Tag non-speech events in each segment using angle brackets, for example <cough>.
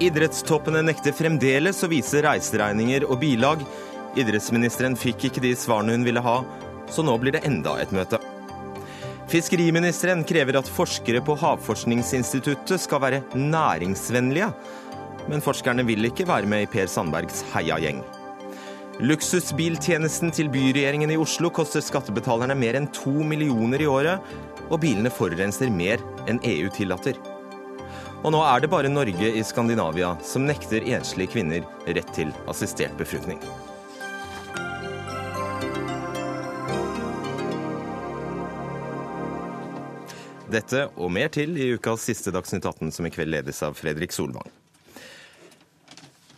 Idrettstoppene nekter fremdeles å vise reiseregninger og bilag. Idrettsministeren fikk ikke de svarene hun ville ha, så nå blir det enda et møte. Fiskeriministeren krever at forskere på Havforskningsinstituttet skal være næringsvennlige. Men forskerne vil ikke være med i Per Sandbergs heiagjeng. Luksusbiltjenesten til byregjeringen i Oslo koster skattebetalerne mer enn to millioner i året, og bilene forurenser mer enn EU tillater. Og nå er det bare Norge i Skandinavia som nekter enslige kvinner rett til assistert befruktning. Dette og mer til i ukas siste Dagsnytt 18, som i kveld ledes av Fredrik Solvang.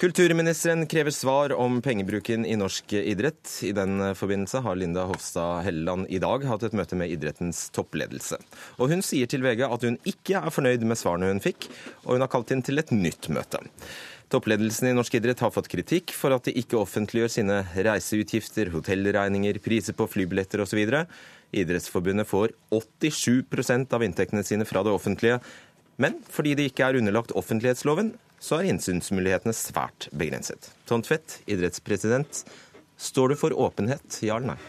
Kulturministeren krever svar om pengebruken i norsk idrett. I den forbindelse har Linda Hofstad Helleland i dag hatt et møte med idrettens toppledelse. Og hun sier til VG at hun ikke er fornøyd med svarene hun fikk, og hun har kalt inn til et nytt møte. Toppledelsen i norsk idrett har fått kritikk for at de ikke offentliggjør sine reiseutgifter, hotellregninger, priser på flybilletter osv. Idrettsforbundet får 87% av inntektene sine fra det offentlige. Men fordi de ikke er underlagt offentlighetsloven, så er innsynsmulighetene svært begrenset. Tom Tvedt, idrettspresident. Står du for åpenhet, ja eller nei?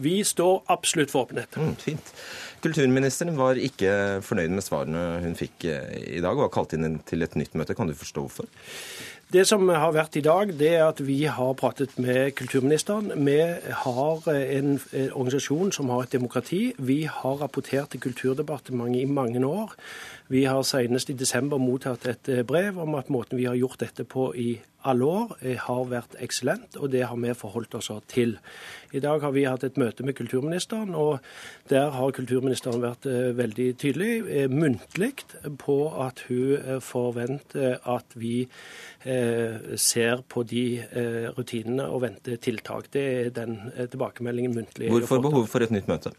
Vi står absolutt for åpenhet. Mm, fint. Kulturministeren var ikke fornøyd med svarene hun fikk eh, i dag, og har kalt inn til et nytt møte. Kan du forstå hvorfor? Det som har vært i dag, det er at vi har pratet med kulturministeren. Vi har en, en organisasjon som har et demokrati. Vi har rapportert til Kulturdepartementet i mange år. Vi har senest i desember mottatt et eh, brev om at måten vi har gjort dette på i alle år, eh, har vært eksellent, og det har vi forholdt oss til. I dag har vi hatt et møte med kulturministeren, og der har kulturministeren vært eh, veldig tydelig, muntlig, på at hun forventer at vi ser på de rutinene og venter tiltak. Det er den tilbakemeldingen muntlig. Hvorfor behov for et nytt møte?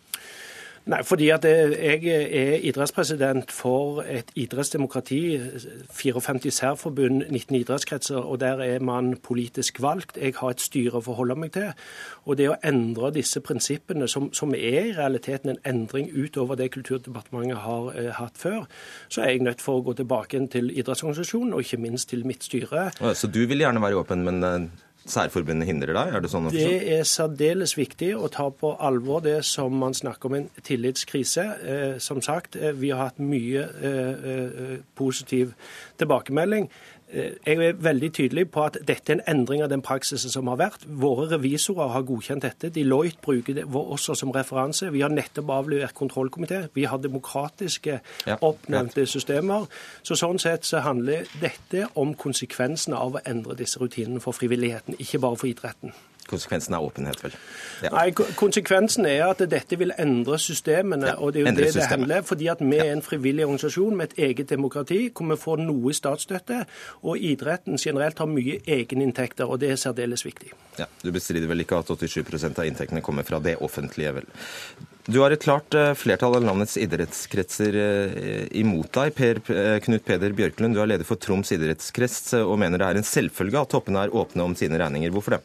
Nei, fordi at jeg er idrettspresident for et idrettsdemokrati. 54 særforbund, 19 idrettskretser, og der er man politisk valgt. Jeg har et styre å forholde meg til. Og det å endre disse prinsippene, som, som er i realiteten en endring utover det Kulturdepartementet har eh, hatt før, så er jeg nødt for å gå tilbake til idrettsorganisasjonen, og ikke minst til mitt styre. Så du vil gjerne være åpen, men eh, særforbundet hindrer deg? Er det sånn å forstå? Det er særdeles viktig å ta på alvor det som man snakker om en tillitskrise. Eh, som sagt, eh, vi har hatt mye eh, eh positiv tilbakemelding. Eh, jeg er veldig tydelig på at dette er en endring av den praksisen som har vært. Våre revisorer har godkjent dette. Deloitte bruker det også som referanse. Vi har nettopp avlevert kontrollkomité. Vi har demokratiske ja, oppnevnte systemer. Så Sånn sett så handler dette om konsekvensene av å endre disse rutinene for frivilligheten, ikke bare for idretten. Konsekvensen er åpenhet, vel? Ja. Nei, Konsekvensen er at dette vil endre systemene. Ja, og det er jo det systemet. det handler Fordi at vi er en frivillig organisasjon med et eget demokrati, hvor vi får noe statsstøtte. Og idretten generelt har mye egeninntekter, og det er særdeles viktig. Ja, Du bestrider vel ikke at 87% av inntektene kommer fra det offentlige, vel? Du har et klart eh, flertall av landets idrettskretser eh, imot deg. Per, eh, Knut Peder Bjørklund, du er leder for Troms idrettskrets og mener det er en selvfølge at toppene er åpne om sine regninger. Hvorfor det?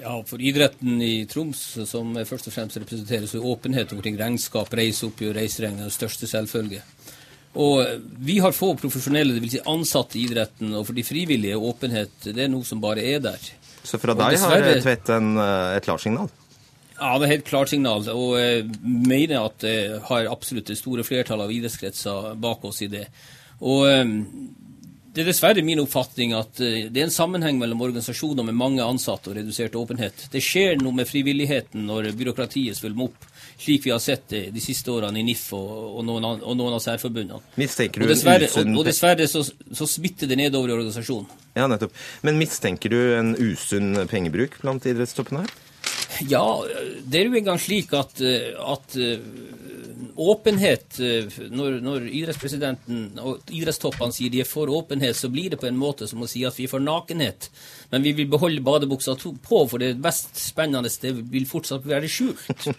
Ja, For idretten i Troms, som først og fremst representerer, av er åpenhet omkring regnskap, reiseoppgjør, reiseregninger den største selvfølge. Og Vi har få profesjonelle, dvs. Si ansatte i idretten, og for de frivillige åpenhet det er noe som bare er der. Så fra deg har Tvedt eh, et klarsignal? Ja, det er helt klart signal. Og jeg mener at det har absolutt det store flertallet av idrettskretser bak oss i det. Og eh, det er dessverre min oppfatning at eh, det er en sammenheng mellom organisasjoner med mange ansatte og redusert åpenhet. Det skjer noe med frivilligheten når byråkratiet svulmer opp, slik vi har sett det de siste årene i NIF og, og, noen, av, og noen, av særforbundene. Mistenker du og dessverre. Og, dessverre så, så, smitter det nedover i organisasjonen. Ja, nettopp. Men mistenker du en usunn pengebruk blant idrettstoppene her? Ja, det er jo engang slik at, eh, at åpenhet eh, når, når, idrettspresidenten og idrettstoppene sier de er for åpenhet, så blir det på en måte som å si at vi er for nakenhet. Men vi vil beholde badebuksa på, for det mest spennende det vil fortsatt være skjult. <laughs>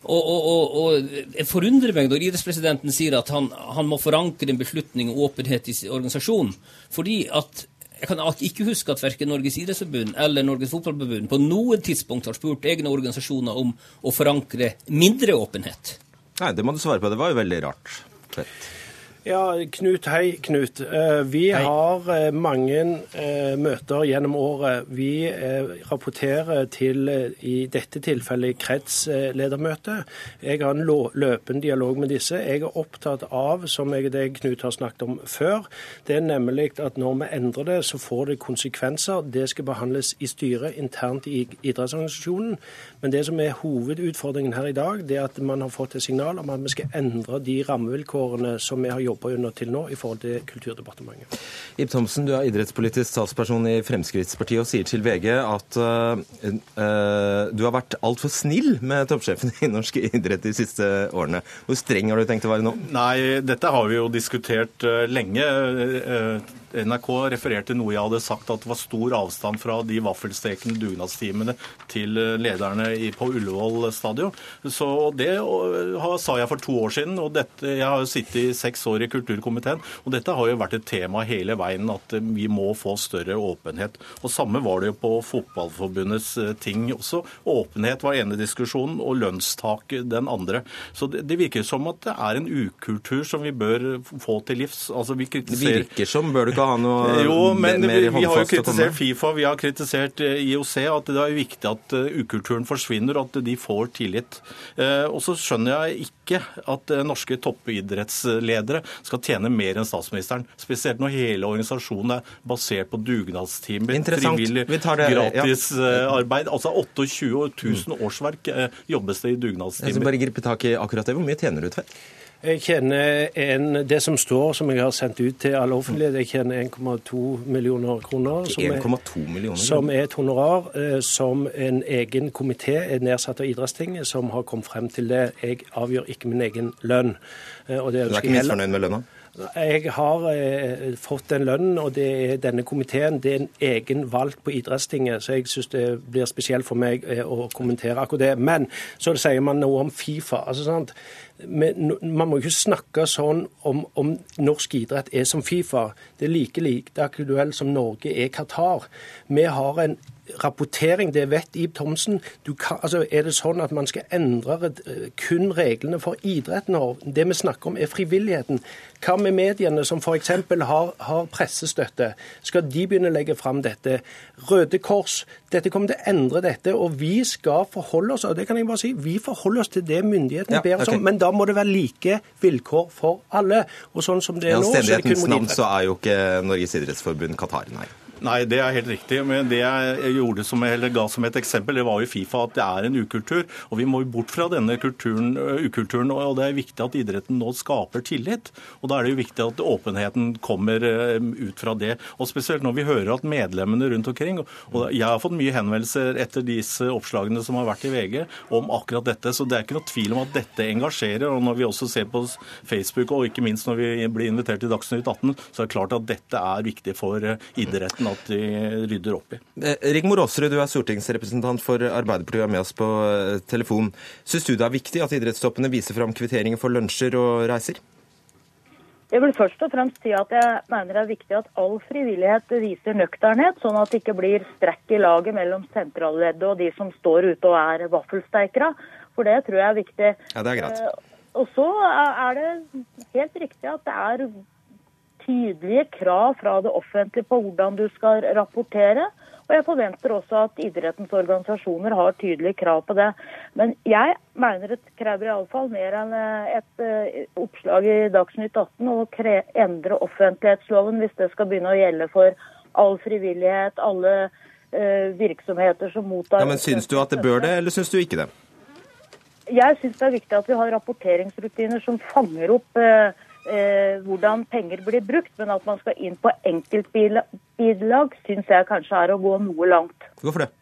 Og, og, og, og, Jeg forundrer meg når idrettspresidenten sier at han, han må forankre en beslutning om åpenhet i organisasjonen. fordi at jeg kan ikke huske at verken Norges idrettsforbund eller Norges fotballforbund på noe tidspunkt har spurt egne organisasjoner om å forankre mindre åpenhet. Nei, det må du svare på. Det var jo veldig rart. Fett. Ja, Knut, hei Knut. Eh, vi hei. har eh, mange eh, møter gjennom året. Vi rapporterer til, i dette tilfellet, kretsledermøte. Jeg har en løpende dialog med disse. Jeg er opptatt av, som jeg deg, Knut har snakket om før, det er nemlig at når vi endrer det, så får det konsekvenser. Det skal behandles i styret internt i idrettsorganisasjonen. Men det som er hovedutfordringen her i dag, det er at man har fått et signal om at vi skal endre de rammevilkårene som vi har jobba under til nå i forhold til Kulturdepartementet. Ib Thomsen, du er idrettspolitisk talsperson i Fremskrittspartiet og sier til VG at uh, uh, du har vært altfor snill med toppsjefen i norsk idrett de siste årene. Hvor streng har du tenkt å være nå? Nei, dette har vi jo diskutert uh, lenge. NRK refererte noe jeg hadde sagt, at det var stor avstand fra de vaffelstekende dugnadstimene til lederne på Ullevål stadion. Så Det sa jeg for to år siden. og dette, Jeg har jo sittet i seks år i kulturkomiteen, og dette har jo vært et tema hele veien, at vi må få større åpenhet. Og Samme var det jo på Fotballforbundets eh, ting også. Åpenhet var ene diskusjonen, og lønnstak den andre. Så det, det virker som at det er en ukultur som vi bør få til livs. Altså, vi kritiserer... Det virker som, bør du ikke ha noe jo, men mer vi, vi har jo kritisert Fifa, vi har kritisert eh, IOC, at det er viktig at eh, ukulturen forsvinner, og at de får tillit. Og så skjønner jeg ikke at norske toppidrettsledere skal tjene mer enn statsministeren. Spesielt når hele organisasjonen er basert på dugnadstimer, frivillig, gratisarbeid. Ja. Altså 28 000 årsverk jobbes det i dugnadstimer. Jeg skal bare gripe tak i akkurat det. Hvor mye tjener du, Tvedt? Jeg kjenner en, Det som står, som jeg har sendt ut til alle offentlighet, jeg kjenner 1,2 millioner kroner. Som, er, millioner. som er et honorar eh, som en egen komité er nedsatt av Idrettstinget, som har kommet frem til det. Jeg avgjør ikke min egen lønn. Eh, du er ikke misfornøyd med lønna? Jeg har eh, fått den lønnen, og det er denne komiteen. Det er en egen valgt på idrettstinget, så jeg syns det blir spesielt for meg eh, å kommentere akkurat det. Men så sier man noe om Fifa. altså sant? Men, man må ikke snakke sånn om, om, norsk idrett er som Fifa. Det er like lite aktuelt som Norge er Qatar. Vi har en rapportering, det vet Ib Thomsen. Kan, altså, er det sånn at man skal endre kun reglene for idretten? Det vi snakker om, er frivilligheten. Hva med mediene som f.eks. Har, har pressestøtte? Skal de begynne å legge fram dette? Røde Kors. Dette kommer til å endre dette, og vi skal forholde oss og det kan jeg bare si, vi forholder oss til det myndighetene ja, ber oss okay. om. Men da må det være like vilkår for alle. Og sånn som det er nå, så er det kun navn så er jo ikke Norges idrettsforbund Qatar, nei. Nei, det er helt riktig. Men det jeg gjorde som, eller ga som et eksempel, det var jo Fifa at det er en ukultur. Og vi må bort fra denne kulturen, ukulturen. Og det er viktig at idretten nå skaper tillit. Og da er det jo viktig at åpenheten kommer ut fra det. Og spesielt når vi hører at medlemmene rundt omkring Og jeg har fått mye henvendelser etter disse oppslagene som har vært i VG om akkurat dette. Så det er ikke noe tvil om at dette engasjerer. Og når vi også ser på Facebook, og ikke minst når vi blir invitert til Dagsnytt 18, så er det klart at dette er viktig for idretten de rydder opp i. Eh, Rigmor Aasrud, du er stortingsrepresentant for Arbeiderpartiet og er med oss på eh, telefon. Syns du det er viktig at idrettstoppene viser fram kvitteringer for lunsjer og reiser? Jeg vil først og fremst si at jeg mener det er viktig at all frivillighet viser nøkternhet, sånn at det ikke blir strekk i laget mellom sentralleddet og de som står ute og er vaffelsteikere. For det tror jeg er viktig. Ja, det er greit. Eh, og så er det helt riktig at det er tydelige krav fra det offentlige på hvordan du skal rapportere. Og jeg forventer også at idrettens organisasjoner har tydelige krav på det. Men jeg mener det krever iallfall mer enn eh, et eh, oppslag i Dagsnytt 18 å endre offentlighetsloven hvis det skal begynne å gjelde for all frivillighet, alle uh, virksomheter som mottar ja, Men Syns du at det bør det, eller syns du ikke det? Jeg syns det er viktig at vi har rapporteringsrutiner som fanger opp uh, eh, hvordan penger blir brukt, men at man skal inn på enkeltbidrag, syns jeg kanskje er å gå noe langt. Hvorfor det?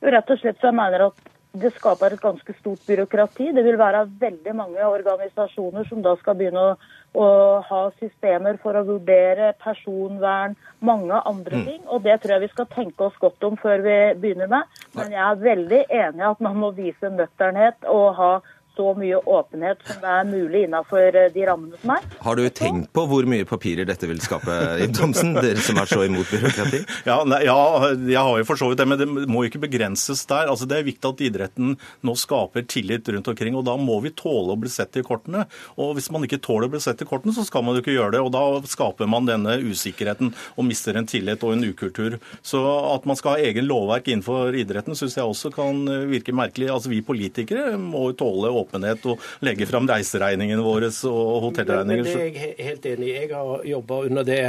Jo, rett og slett så jeg mener at det skaper et ganske stort byråkrati. Det vil være veldig mange organisasjoner som da skal begynne å, å ha systemer for å vurdere personvern, mange andre mm. ting. Og det tror jeg vi skal tenke oss godt om før vi begynner med. Men jeg er veldig enig i at man må vise nøkternhet og ha så mye åpenhet som det er mulig innenfor eh, de rammene som er. Har du tenkt på hvor mye papirer dette vil skape, Ib Thomsen? Dere som er så imot byråkrati? <laughs> Ja, nei, ja, jeg har jo for så vidt det, men det må ikke begrenses der. Altså, det er viktig at idretten nå skaper tillit rundt omkring, og da må vi tåle å bli sett i kortene. Og hvis man ikke tåler å bli sett i kortene, så skal man jo ikke gjøre det. Og da skaper man denne usikkerheten og mister en tillit og en ukultur. Så at man skal ha egen lovverk innenfor idretten, syns jeg også kan virke merkelig. Altså, Vi politikere må jo tåle åpenhet og legge fram reiseregningene våre og hotellregninger. Det er jeg helt enig i. Jeg har jobba under det.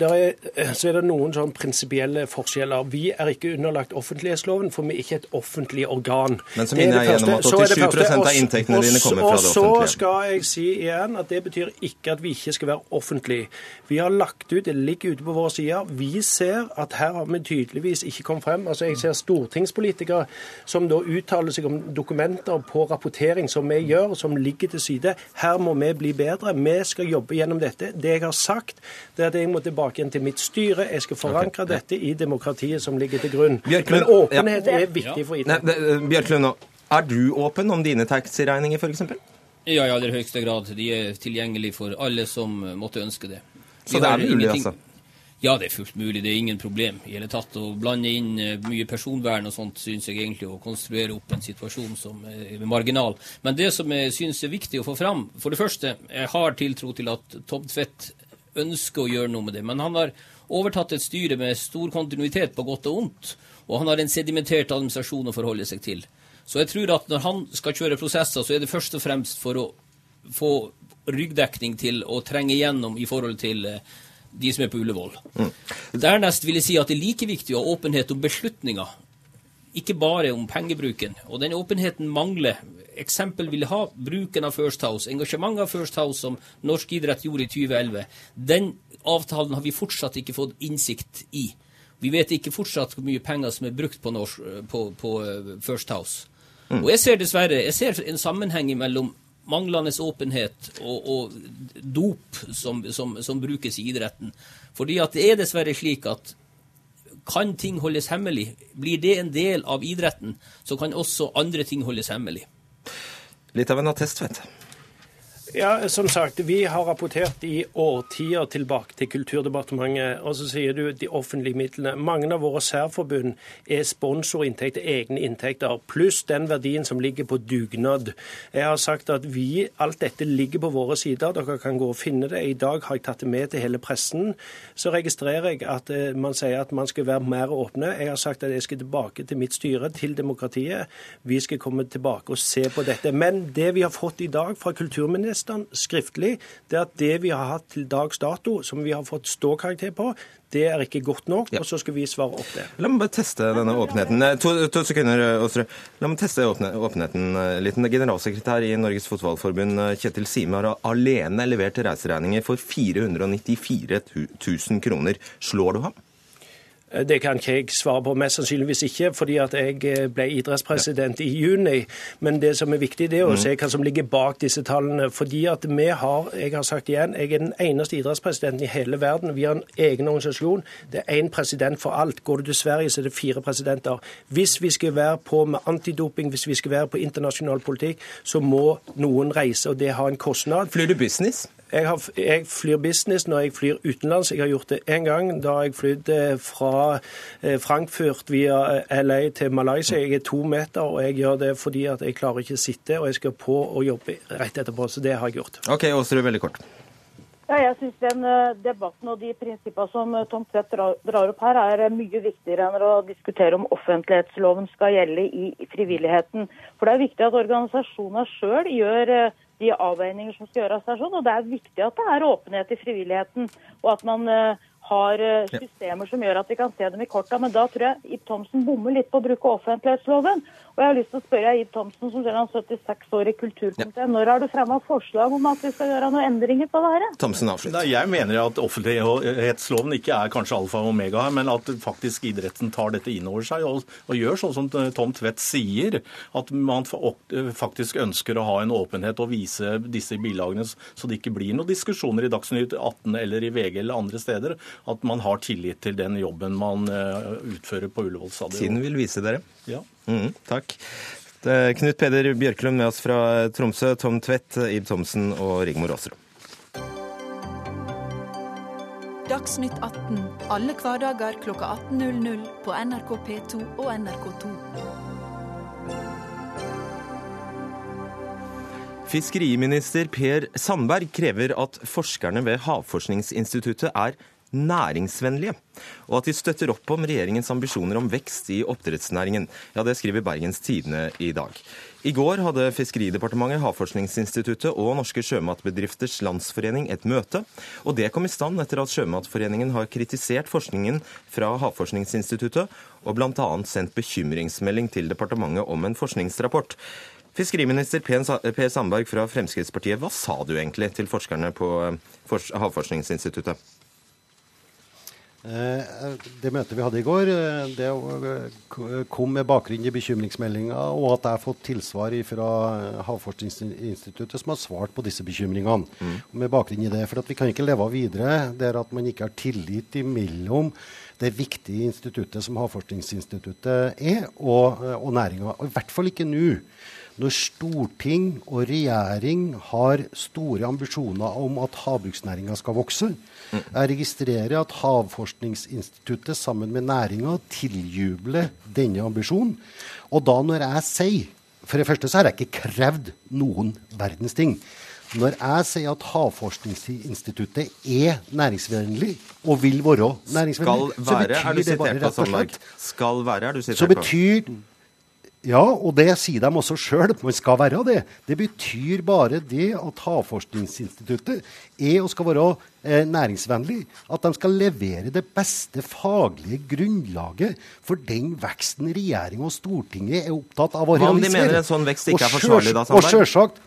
Er, så er det noen sånn prinsipielle forskjeller. Vi er ikke underlagt offentlighetsloven, for vi er ikke et offentlig organ. Men så minner jeg gjennom at 87 av inntektene dine kommer fra det offentlige. Og så skal jeg si igjen at det betyr ikke at vi ikke skal være offentlige. Vi har lagt ut, det ligger ute på våre sider. Vi ser at her har vi tydeligvis ikke kommet frem. Altså Jeg ser stortingspolitikere som da uttaler seg om dokumenter på rapportering som vi gjør, som ligger til side. Her må vi bli bedre. Vi skal jobbe gjennom dette. Det jeg har sagt, det er at jeg må tilbake igjen til mitt styre. Jeg skal forankre okay. dette i demokratiet som ligger til grunn. Bjørklund, Men åpenhet ja. er viktig for idretten. Bjørklund, er du åpen om dine taxiregninger, f.eks.? Ja, i aller høyeste grad. De er tilgjengelige for alle som måtte ønske det. Så det er mulig, altså? Ja, det er fullt mulig. Det er ingen problem i hele tatt. Å blande inn eh, mye personvern og sånt syns jeg egentlig å konstruere opp en situasjon som er marginal. Men det som jeg syns er viktig å få fram For det første, jeg har tiltro til at Tom Tvedt ønsker å gjøre noe med det. Men han har overtatt et styre med stor kontinuitet på godt og ondt. Og han har en sedimentert administrasjon å forholde seg til. Så jeg tror at når han skal kjøre prosesser, så er det først og fremst for å få ryggdekning til å trenge igjennom i forhold til eh, de som er på Ullevål. Mm. Dernest vil jeg si at det er like viktig å ha åpenhet om beslutninger, ikke bare om pengebruken. Og den åpenheten mangler. Eksempel vil jeg ha bruken av First House, engasjementet av First House som norsk idrett gjorde i 2011. Den avtalen har vi fortsatt ikke fått innsikt i. Vi vet ikke fortsatt hvor mye penger som er brukt på, norsk, på, på eh, First House. Mm. Og jeg ser dessverre jeg ser en sammenheng mellom manglende åpenhet og, og dop som, som, som, brukes i idretten. Fordi at det er dessverre slik at kan ting holdes hemmelig, blir det en del av idretten, så kan også andre ting holdes hemmelig. Litt av en attest, vet du. Ja, som sagt, Vi har rapportert i årtier tilbake til Kulturdepartementet. Og så sier du de offentlige midlene. Mange av våre særforbund er sponsorinntekter, egne inntekter, pluss den verdien som ligger på dugnad. Jeg har sagt at vi, alt dette ligger på våre sider. Dere kan gå og finne det. I dag har jeg tatt det med til hele pressen. Så registrerer jeg at eh, man sier at man skal være mer åpne. Jeg har sagt at jeg skal tilbake til mitt styre, til demokratiet. Vi skal komme tilbake og se på dette. Men det vi har fått i dag fra kulturministeren, statsministeren skriftlig, det at det vi har hatt til dags dato, som vi har fått ståkarakter på, det er ikke godt nok, ja. og så skal vi svare opp det. La meg bare teste denne åpenheten. Eh, to, to sekunder, Åsrud. La meg teste åpenheten eh, litt. Generalsekretær i Norges Fotballforbund, eh, Kjetil Sime, har alene levert reiseregninger for 494 000 kroner. Slår du ham? Eh, det kan ikke jeg svare på, mest sannsynligvis ikke, fordi at jeg eh, ble idrettspresident i juni. Men det som er viktig, det er å mm. se hva som ligger bak disse tallene. Fordi at vi har, jeg har sagt igjen, jeg er den eneste idrettspresidenten i hele verden. Vi har en egen organisasjon. Det er én president for alt. Går du til Sverige, så er det fire presidenter. Hvis vi skal være på med antidoping, hvis vi skal være på internasjonal politikk, så må noen reise, og det har en kostnad. Flyr du business? Jeg, har, jeg, flyr business når jeg flyr utenlands. Jeg har gjort det én gang. Da jeg eh, fra eh, Frankfurt via eh, LA til Malaysia. Jeg er to meter, og jeg gjør det fordi at jeg klarer ikke å sitte, og jeg skal på og jobbe rett etterpå. Så det har jeg gjort. Ok, Åsrud, veldig kort. Ja, jeg syns den debatten og de prinsippene som Tom Tvedt drar opp her, er mye viktigere enn å diskutere om offentlighetsloven skal gjelde i frivilligheten. For det er viktig at organisasjonene sjøl gjør de avveininger som skal gjøres her. sånn, og Det er viktig at det er åpenhet i frivilligheten, og at man uh, har uh, systemer som gjør at vi kan se dem i korta. Men da tror jeg Ib Thomsen bommer litt på å bruke offentlighetsloven. Og jeg har lyst til å spørre Ib Thomsen, som er 76 år i kulturkomiteen, når har du fremma forslag om at vi skal gjøre noen endringer på det her? Thomsen Nei, Jeg mener at offentlighetsloven ikke er kanskje alfa og omega her, men at faktisk idretten tar dette inn over seg og, og, gjør sånn som Tom Tvedt sier, at man faktisk ønsker å ha en åpenhet og vise disse bilagene så det ikke blir noen diskusjoner i Dagsnytt 18 eller i VG eller andre steder. At man har tillit til den jobben man eh, utfører på Ullevål stadion. Tiden vil vise dere. Ja. Mm, takk. Er Knut Peder Bjørklund med oss fra Tromsø, Tom Tvedt, Ib Thomsen og Rigmor Aasrud. Dagsnytt 18 alle hverdager klokka 18.00 på NRK P2 og NRK2. Fiskeriminister Per Sandberg krever at forskerne ved Havforskningsinstituttet er næringsvennlige, og at de støtter opp om regjeringens ambisjoner om vekst i oppdrettsnæringen. Ja, Det skriver Bergens Tidende i dag. I går hadde Fiskeridepartementet, Havforskningsinstituttet og Norske sjømatbedrifters landsforening et møte, og det kom i stand etter at Sjømatforeningen har kritisert forskningen fra Havforskningsinstituttet, og bl.a. sendt bekymringsmelding til departementet om en forskningsrapport. Fiskeriminister Per Sandberg fra Fremskrittspartiet, hva sa du egentlig til forskerne på Havforskningsinstituttet? Eh, det møtet vi hadde i går, eh, det kom med bakgrunn i bekymringsmeldinga, og at jeg har fått tilsvar fra Havforskningsinstituttet som har svart på disse bekymringene. Mm. Med bakgrunn i det, for Vi kan ikke leve videre der at man ikke har tillit imellom det viktige instituttet som Havforskningsinstituttet er, og, og næringa. I hvert fall ikke nå når storting og regjering har store ambisjoner om at havbruksnæringa skal vokse. Jeg registrerer at Havforskningsinstituttet sammen med næringa tiljubler denne ambisjonen. Og da når jeg sier For det første så har jeg ikke krevd noen verdens ting. Når jeg sier at Havforskningsinstituttet er næringsvennlig og vil være næringsvennlig, så betyr det bare rett og slett Skal være, er du sitert på. Så betyr ja, og det sier de også sjøl. Man skal være det. Det betyr bare det at Havforskningsinstituttet er og skal være eh, næringsvennlig. At de skal levere det beste faglige grunnlaget for den veksten regjering og Stortinget er opptatt av å realisere. Hva om de mener en sånn vekst ikke er forsvarlig, da, Sandberg? Og sjølsagt,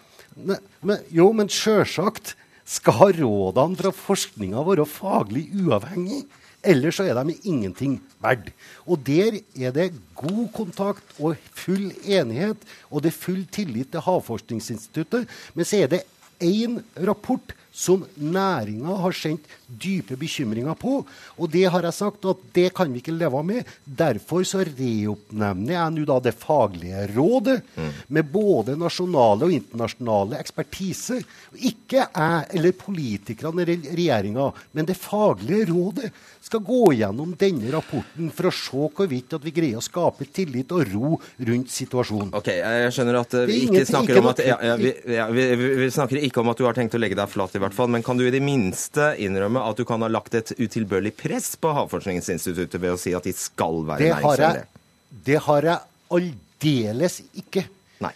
jo, men sjølsagt skal rådene fra forskninga være faglig uavhengige. Ellers så er de ingenting verdt. Og der er det god kontakt og full enighet, og det er full tillit til Havforskningsinstituttet. Men så er det én rapport som næringa har sendt dype bekymringer på. Og det har jeg sagt at det kan vi ikke leve med. Derfor så reoppnevner jeg nå da det faglige rådet mm. med både nasjonale og internasjonale ekspertise. Ikke jeg eller politikerne eller regjeringa, men det faglige rådet skal gå gjennom denne rapporten for å se hvorvidt at vi greier å skape tillit og ro rundt situasjonen. Ok, Jeg skjønner at vi ikke snakker om at ja, ja, vi, ja, vi, vi, snakker ikke om at du har tenkt å legge deg flat, i hvert fall, men kan du i det minste innrømme at du kan ha lagt et utilbørlig press på Havforskningsinstituttet ved å si at de skal være næringsvennlige? Det har jeg aldeles ikke. Nei.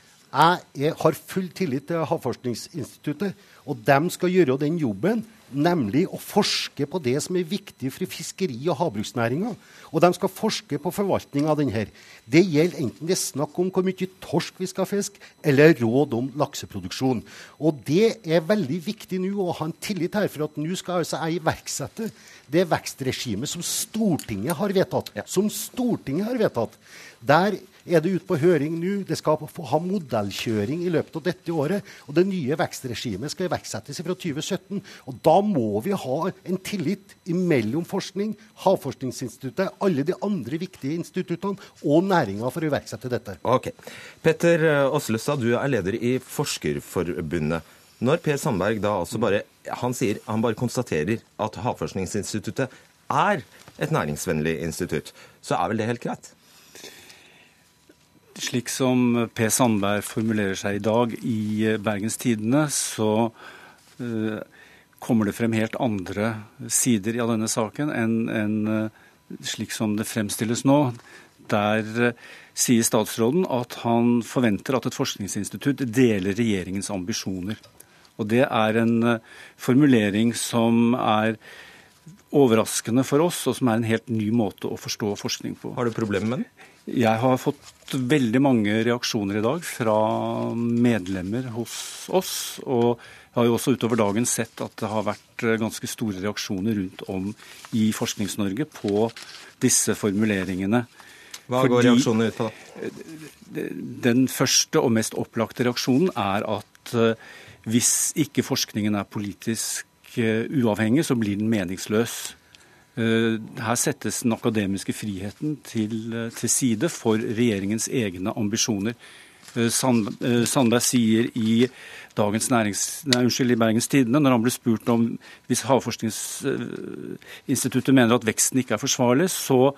Jeg har full tillit til Havforskningsinstituttet, og de skal gjøre den jobben nemlig å forske på det som er viktig for fiskeri- og havbruksnæringa. Og de skal forske på forvaltning av denne. Det gjelder enten det er snakk om hvor mye torsk vi skal fiske, eller råd om lakseproduksjon. Og det er veldig viktig nå å ha en tillit her, for at nå skal altså jeg iverksette det vekstregimet som Stortinget har vedtatt. Som Stortinget har vedtatt. Der er det ute på høring nå. Det skal ha modellkjøring i løpet av dette året. Og det nye vekstregimet skal iverksettes fra 2017. Og da må vi ha en tillit mellom forskning, Havforskningsinstituttet, alle de andre viktige instituttene og næringa for å iverksette dette. Ok. Petter Aaslestad, du er leder i Forskerforbundet. Når Per Sandberg da altså bare han, sier, han bare konstaterer at Havforskningsinstituttet er et næringsvennlig institutt, så er vel det helt greit? Slik som Per Sandberg formulerer seg i dag i eh, Bergens Tidende, så uh, kommer det frem helt andre sider av denne saken enn en, uh, slik som det fremstilles nå. Der sier statsråden at han forventer at et forskningsinstitutt deler regjeringens ambisjoner. Og Det er en formulering som er overraskende for oss, og som er en helt ny måte å forstå forskning på. Har du problemer med den? Jeg har fått veldig mange reaksjoner i dag fra medlemmer hos oss. Og jeg har jo også utover dagen sett at det har vært ganske store reaksjoner rundt om i Forsknings-Norge på disse formuleringene. Hva går reaksjonene ut på, da? Den første og mest opplagte reaksjonen er at eh, hvis ikke forskningen er politisk eh, uavhengig, så blir den meningsløs. Eh, her settes den akademiske friheten til, eh, til, side for regjeringens egne ambisjoner. Eh, Sand, Sandberg sier i Nærings, nei, unnskyld, i Bergens Tidende, når han ble spurt om hvis Havforskningsinstituttet mener at veksten ikke er forsvarlig, så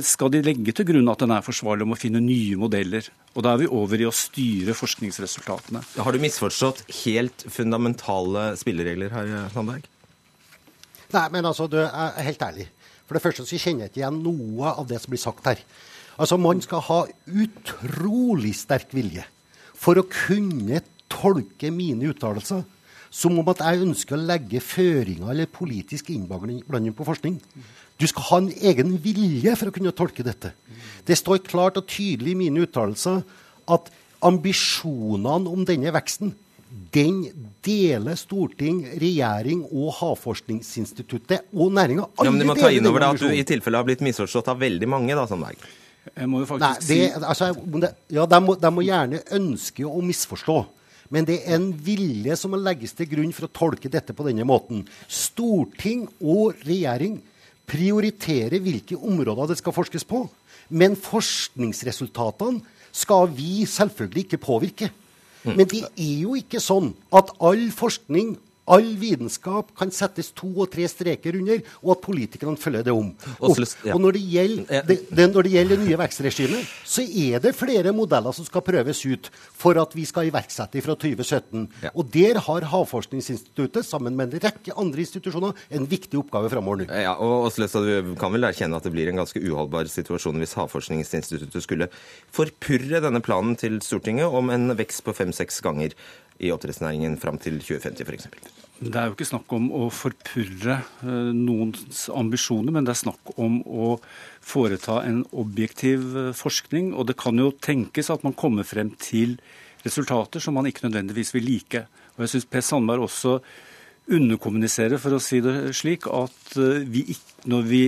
skal de legge til grunn at den er forsvarlig om å finne nye modeller. Og Da er vi over i å styre forskningsresultatene. Har du misforstått helt fundamentale spilleregler her, Sandberg? Nei, men altså, du er helt ærlig. For det første så kjenner jeg ikke igjen noe av det som blir sagt her. Altså, Man skal ha utrolig sterk vilje for å kunne tolke mine uttalelser som om at jeg ønsker å legge føringer eller politisk innblanding på forskning. Du skal ha en egen vilje for å kunne tolke dette. Det står klart og tydelig i mine uttalelser at ambisjonene om denne veksten den deler storting, regjering og Havforskningsinstituttet og næringa. Ja, men Du må ta inn over deg at du i tilfelle har blitt misforstått av veldig mange, da, Sandberg. Jeg må jo faktisk Nei, det, altså, ja, de må, de må gjerne ønske å misforstå. Men det er en vilje som må legges til grunn for å tolke dette på denne måten. Storting og regjering prioriterer hvilke områder det skal forskes på. Men forskningsresultatene skal vi selvfølgelig ikke påvirke. Men det er jo ikke sånn at all forskning All vitenskap kan settes to og tre streker under, og at politikerne følger det om. Og, og når, det gjelder, det, det, når det gjelder det nye vekstregimet, så er det flere modeller som skal prøves ut for at vi skal iverksette fra 2017. Ja. Og der har Havforskningsinstituttet, sammen med en rekke andre institusjoner, en viktig oppgave framover nå. Ja, og Åslestad, du kan vel erkjenne at det blir en ganske uholdbar situasjon hvis Havforskningsinstituttet skulle forpurre denne planen til Stortinget om en vekst på fem-seks ganger i oppdrettsnæringen fram til 2050 f.eks. Det er jo ikke snakk om å forpurre eh, noens ambisjoner, men det er snakk om å foreta en objektiv eh, forskning. Og det kan jo tenkes at man kommer frem til resultater som man ikke nødvendigvis vil like. Og jeg syns Per Sandberg også underkommuniserer, for å si det slik, at vi ikke, når vi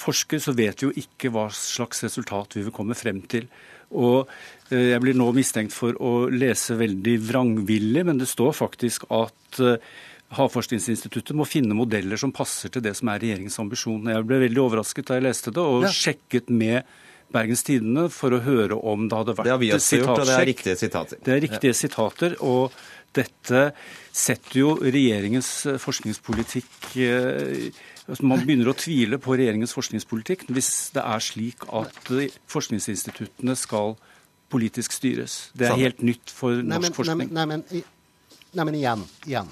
forsker, så vet vi jo ikke hva slags resultat vi vil komme frem til. Og eh, jeg blir nå mistenkt for å lese veldig vrangvillig, men det står faktisk at eh, Havforskningsinstituttet må finne modeller som passer til det som er regjeringens ambisjon. Jeg ble veldig overrasket da jeg leste det, og ja. sjekket med Bergens Tidende for å høre om det hadde vært det gjort, det er riktige sitater. Det er riktige ja. sitater, og dette setter jo regjeringens eh, forskningspolitikk Man begynner å tvile på regjeringens forskningspolitikk hvis det er slik at forskningsinstituttene skal politisk styres. Det er helt nytt for norsk nei, men, forskning. Nei, men, nei, men igjen, igjen.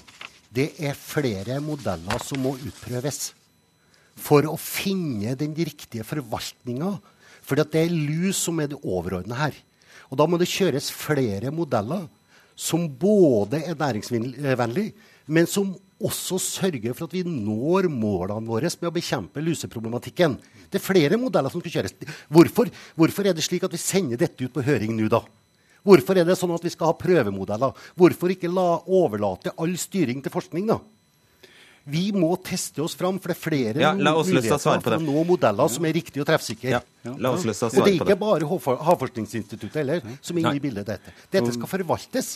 Det er flere modeller som må utprøves for å finne den riktige forvaltninga. For det er lus som er det overordna her. Og da må det kjøres flere modeller som både er næringsvennlige, men som også sørger for at vi når målene våre med å bekjempe luseproblematikken. Det er flere modeller som skal kjøres. Hvorfor, hvorfor er det slik at vi sender dette ut på høring nå, da? Hvorfor er det sånn at vi skal ha prøvemodeller? Hvorfor ikke la, overlate all styring til forskning, da? Vi må teste oss fram, for det er flere ja, muligheter for å nå modeller som er riktige og treffsikre. Ja, ja. Og det er ikke bare Havforskningsinstituttet heller som er inne i bildet. Dette Dette skal forvaltes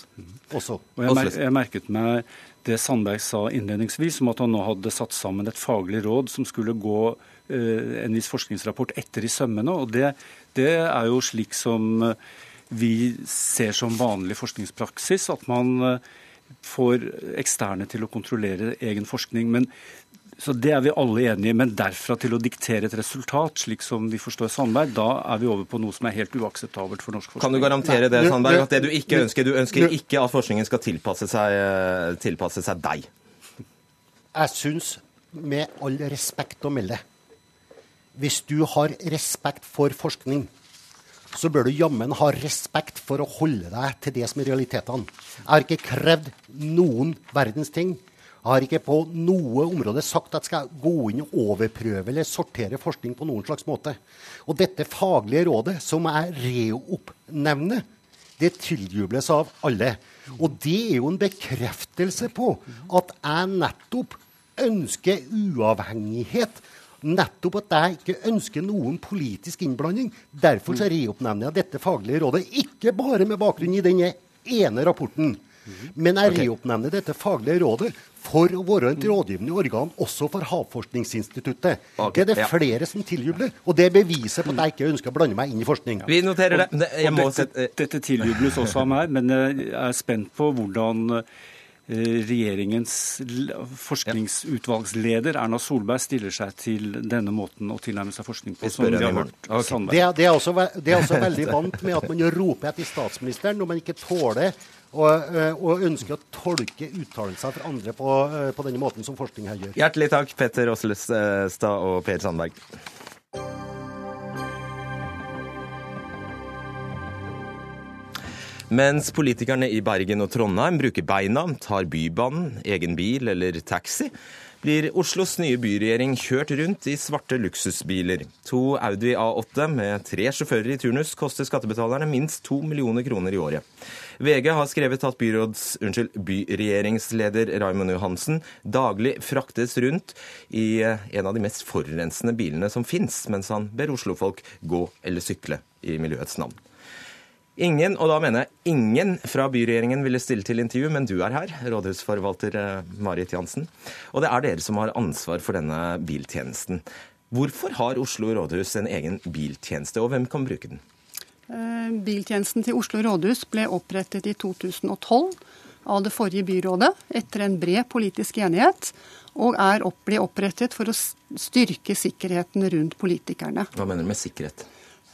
også. Og jeg, jeg merket meg det Sandberg sa innledningsvis, om at han nå hadde satt sammen et faglig råd som skulle gå eh, en viss forskningsrapport etter i sømmene. og det, det er jo slik som eh, vi ser som vanlig forskningspraksis, at man eh, får eksterne til å kontrollere egen forskning. Men, så Det er vi alle enige i. Men derfra til å diktere et resultat, slik som vi forstår Sandberg, da er vi over på noe som er helt uakseptabelt for norsk forskning. Kan du garantere det, Sandberg, at det du ikke ønsker Du ønsker ikke at forskningen skal tilpasse seg, tilpasse seg deg? Jeg syns, med all respekt å melde, hvis du har respekt for forskning så bør du jammen ha respekt for å holde deg til det som er realitetene. Jeg har ikke krevd noen verdens ting. Jeg har ikke på noe område sagt at jeg skal gå inn og overprøve eller sortere forskning på noen slags måte. Og dette faglige rådet, som jeg reoppnevner, det tiljubles av alle. Og det er jo en bekreftelse på at jeg nettopp ønsker uavhengighet nettopp at jeg ikke ønsker noen politisk innblanding. Derfor så reoppnevner jeg dette faglige rådet, ikke bare med bakgrunn i denne ene rapporten, Men jeg reoppnevner dette faglige rådet for å være et rådgivende organ også for Havforskningsinstituttet. Okay, det er det ja. flere som tiljubler, og det er beviset på at jeg ikke ønsker å blande meg inn i forskning. Vi noterer det. Det- Jeg Og må dette, sette dette tiljubles også av meg, men jeg er spent på hvordan eh, regjeringens forskningsutvalgsleder Erna Solberg stiller seg til denne måten å tilnærme seg forskning på. Som vi har hørt okay. Det, er- det, er også, det er også veldig vant med at man roper etter statsministeren når man ikke tåler og, eh, og ønsker å tolke uttalelser fra andre på, eh, på denne måten som forskning her gjør. Hjertelig takk, Petter Åslestad og Per Sandberg. Mens politikerne i Bergen og Trondheim bruker beina, tar Bybanen, egen bil eller taxi, blir Oslos nye byregjering kjørt rundt i svarte luksusbiler. To Audi A8 med tre sjåfører i turnus koster skattebetalerne minst to millioner kroner i året. VG har skrevet at byråds, unnskyld, byregjeringsleder Raymond Johansen daglig fraktes rundt i eh, en av de mest forurensende bilene som fins, mens han ber oslofolk gå eller sykle i miljøets navn. Ingen, og da mener jeg ingen fra byregjeringen ville stille til intervju, men du er her, rådhusforvalter eh, Marit Jansen. Og det er dere som har ansvar for denne biltjenesten. Hvorfor har Oslo rådhus en egen biltjeneste, og hvem kan bruke den? Eh, Biltjenesten til Oslo rådhus ble opprettet i 2012 av det forrige byrådet etter en bred politisk enighet, og er opp, ble opprettet for å styrke sikkerheten rundt politikerne. Hva mener du med sikkerhet?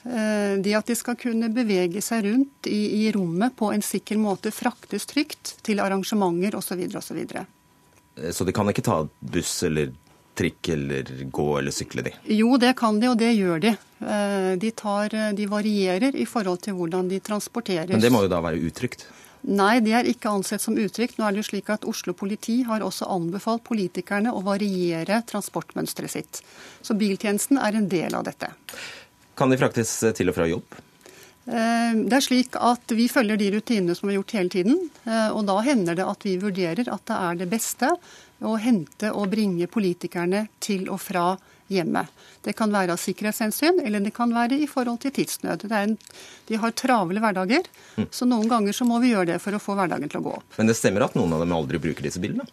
Eh, Det at de skal kunne bevege seg rundt i, i rommet på en sikker måte, fraktes trygt til arrangementer osv. osv. Så, Så de kan ikke ta buss eller trikk eller gå eller sykle, de? Jo, det kan de, og det gjør de. Eh, De, tar, de varierer i forhold til hvordan de transporteres. Men det må jo da være utrygt? Nei, det er ikke ansett som utrygt. Nå er det jo slik at Oslo politi har også anbefalt politikerne å variere transportmønsteret sitt. Så biltjenesten er en del av dette. Kan de fraktes til og fra jobb? Eh, Det er slik at Vi følger de rutinene som vi har gjort hele tiden. eh, og Da hender det at vi vurderer at det er det beste å hente og bringe politikerne til og fra hjemmet. Det kan være av sikkerhetshensyn, eller det kan være i forhold til tidsnød. Det er en, de har travle hverdager, så noen ganger så må vi gjøre det for å få hverdagen til å gå opp. Men det stemmer at noen av dem aldri bruker disse bilene?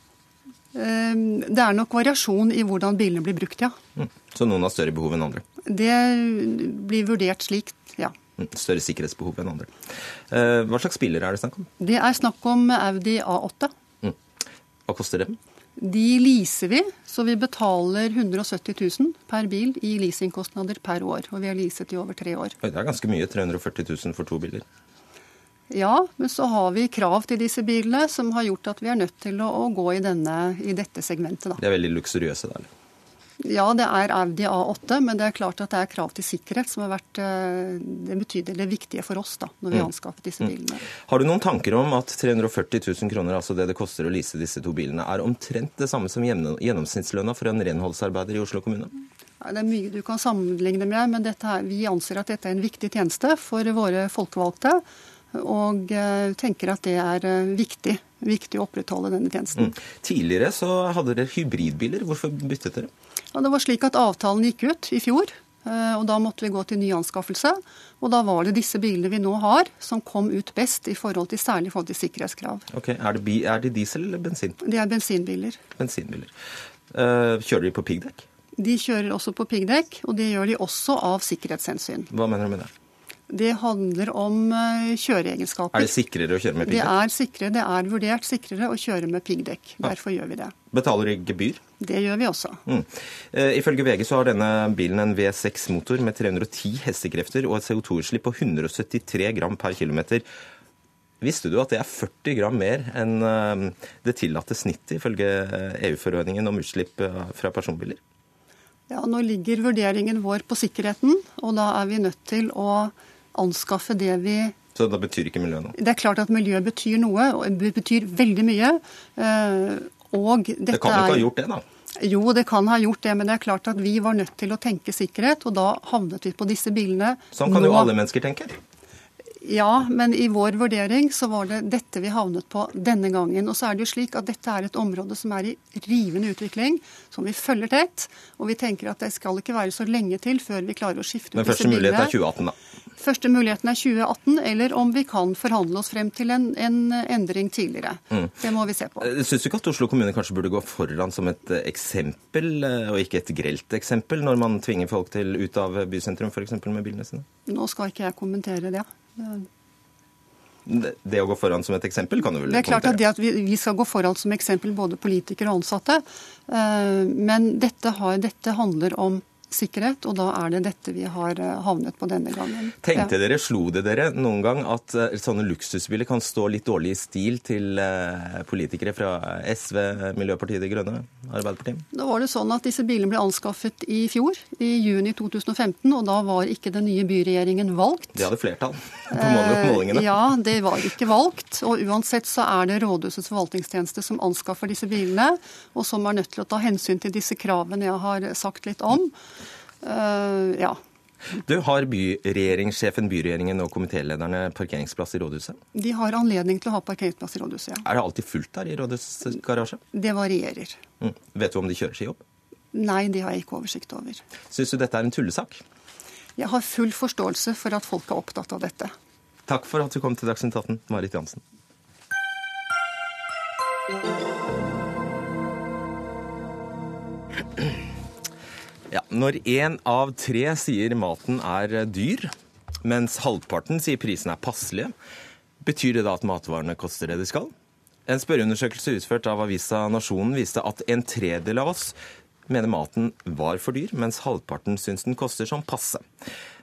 Eh, Det er nok variasjon i hvordan bilene blir brukt, ja. Mm. Så noen har større behov enn andre? Det blir vurdert slik, ja. Mm. Større sikkerhetsbehov enn andre. Eh, Hva slags biler er det snakk om? Det er snakk om Audi A8. Hva koster dem? De leaser vi, så vi betaler 170 000 per bil i leasingkostnader per år. Og vi har leaset i over tre år. Oi, det er ganske mye. 340 000 for to biler. Ja, men så har vi krav til disse bilene som har gjort at vi er nødt til å, å gå i, denne, i dette segmentet. Da. De er veldig luksuriøse, da. Ja, det er Audi A8, men det er klart at det er krav til sikkerhet som har vært eh, det betydelige viktige for oss da, når vi har anskaffet disse bilene. Har du noen tanker om at 340 000 kroner, altså det det koster å lease disse to bilene, er omtrent det samme som gjennomsnittslønna for en renholdsarbeider i Oslo kommune? Det er mye du kan sammenligne med, men dette er, vi anser at dette er en viktig tjeneste for våre folkevalgte. Og eh, tenker at det er eh, viktig, viktig å opprettholde denne tjenesten. Tidligere så hadde dere hybridbiler. Hvorfor byttet dere? Ja, det var slik at Avtalen gikk ut i fjor, eh, og da måtte vi gå til ny anskaffelse. Og da var det disse bilene vi nå har, som kom ut best, i forhold til, særlig i forhold til sikkerhetskrav. Ok, Er det, bi er det diesel eller bensin? Det er bensinbiler. Bensinbiler. Kjører de på piggdekk? De kjører også på piggdekk, og det gjør de også av sikkerhetshensyn. Hva mener du med det? Det handler om eh, kjøreegenskaper. Er det sikrere å kjøre med Det er sikre, det er vurdert sikrere å kjøre med piggdekk. Derfor gjør vi det. Betaler de gebyr? Det gjør vi også. Mm. Eh, ifølge VG så har denne bilen en V6-motor med 310 hestekrefter og et CO2-utslipp på 173 gram per kilometer. Visste du at det er 40 gram mer enn eh, det tillatte snittet ifølge EU-forordningen om utslipp fra personbiler? Ja, Nå ligger vurderingen vår på sikkerheten, og da er vi nødt til å anskaffe det vi Så da betyr ikke miljøet noe? Det er klart at miljøet betyr noe, og betyr veldig mye. eh, Og dette Det kan jo ikke ha er- gjort det, da? Jo, det kan ha gjort det, men det er klart at vi var nødt til å tenke sikkerhet, og da havnet vi på disse bilene. Sånn kan jo alle mennesker tenke. Ja, men i vår vurdering så var det dette vi havnet på denne gangen. Og så er det jo slik at dette er et område som er i rivende utvikling, som vi følger tett. Og vi tenker at det skal ikke være så lenge til før vi klarer å skifte ut disse bilene. Men første mulighet er 2018, da? Første muligheten er 2018, eller om vi kan forhandle oss frem til en, en endring tidligere. Mm. Det må vi se på. Eh, Syns du ikke at Oslo kommune kanskje burde gå foran som et eh, eksempel, eh, og ikke et grelt eksempel, når man tvinger folk til ut av bysentrum f.eks. med bilene sine? Nå skal ikke jeg kommentere det. Det å gå foran som et eksempel kan du vel Det er klart at det at vi, vi skal gå foran som eksempel, både politikere og ansatte. Men dette, har, dette handler om sikkerhet, og da er det dette vi har eh, havnet på denne gangen. Tenkte dere, Slo det dere noen gang at eh, sånne luksusbiler kan stå litt dårlig i stil til eh, politikere fra SV, Miljøpartiet De Grønne, Arbeiderpartiet? Da var det sånn at disse bilene ble anskaffet i fjor, i juni 2015, og da var ikke den nye byregjeringen valgt. De hadde flertall på målingene? Ja, det var ikke valgt. Og uansett så er det Rådhusets forvaltningstjeneste som anskaffer disse bilene, og som er nødt til å ta hensyn til disse kravene jeg har sagt litt om. Uh, ja. Du, Har byregjeringssjefen, byregjeringen og komitélederne parkeringsplass i rådhuset? De har anledning til å ha parkeringsplass i rådhuset, ja. Er det alltid fullt der i rådhusgarasjen? Det varierer. Mm. Vet du om de kjører seg opp? Nei, det har jeg ikke oversikt over. Syns du dette er en tullesak? Jeg har full forståelse for at folk er opptatt av dette. Takk for at du kom til Dagsnytt 18, Marit Jansen. <clears throat> Ja, når én av tre sier maten er dyr, mens halvparten sier prisen er passelige, betyr det da at matvarene koster det de skal? En spørreundersøkelse utført av avisa Nasjonen viste at en tredel av oss mener maten var for dyr, mens halvparten syns den koster som passe.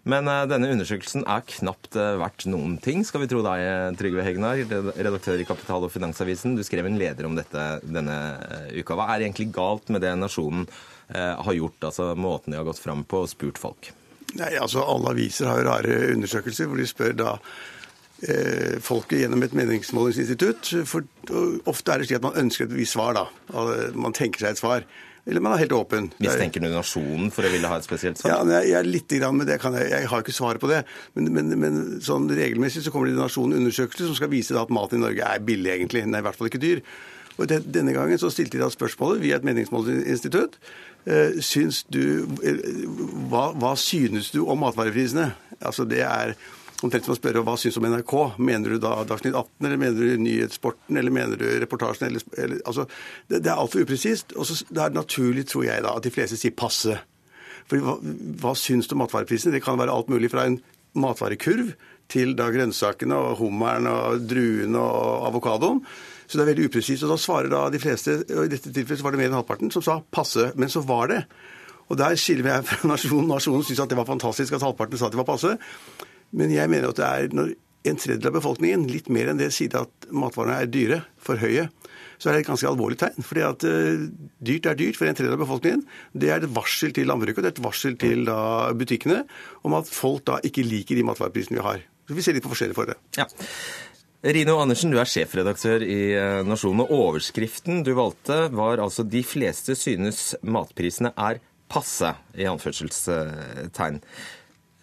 Men uh, denne undersøkelsen er knapt uh, verdt noen ting, skal vi tro deg, Trygve Hegnar, redaktør i Kapital og Finansavisen. Du skrev en leder om dette denne uka. Hva er egentlig galt med det Nasjonen Eh, har gjort, altså måten de har gått fram på og spurt folk? Nei, altså Alle aviser har jo rare undersøkelser hvor de spør da eh, folket gjennom et meningsmålingsinstitutt. For Ofte er det slik at man ønsker et visst svar. da. Man tenker seg et svar. Eller man er helt åpen. Mistenker du nasjonen for å ville ha et spesielt svar? Ja, jeg, jeg, litt grann, men det kan jeg, jeg har ikke svaret på det. Men, men, men sånn regelmessig så kommer det Nasjonen undersøkelser som skal vise at maten i Norge er billig, egentlig. Den er i hvert fall ikke dyr. Og Denne gangen så stilte de da spørsmålet via et meningsmålingsinstitutt. Eh, syns du, eh, hva, hva, synes du om matvareprisene? Altså det er omtrent som å spørre hva syns du om NRK. Mener du da Dagsnytt 18, eller mener du Nyhetssporten, eller mener du reportasjen? Eller, eller, altså, det, det er altfor upresist. Og det er naturlig, tror jeg, da, at de fleste sier passe. For hva, hva syns du om matvareprisene? Det kan være alt mulig fra en matvarekurv til da grønnsakene og hummeren og druene og avokadoen. Så det er veldig upresist. Og da svarer da de fleste, og i dette tilfellet var det mer enn halvparten, som sa passe. Men så var det. Og der skiller vi her fra <laughs> nasjonen. Nasjonen syns at det var fantastisk at halvparten sa at det var passe. Men jeg mener at det er når en tredjedel av befolkningen, litt mer enn det, sier at matvarene er dyre, for høye, så er det et ganske alvorlig tegn. Fordi at uh, dyrt er dyrt for en tredjedel av befolkningen. Det er et varsel til landbruket, det er et varsel til da, butikkene om at folk da ikke liker de matvareprisene vi har. Så vi ser litt på forskjellige for det. Ja. Rino Andersen, du er sjefredaktør i eh, Nasjonen. og Overskriften du valgte, var altså 'De fleste synes matprisene er passe', i anførselstegn.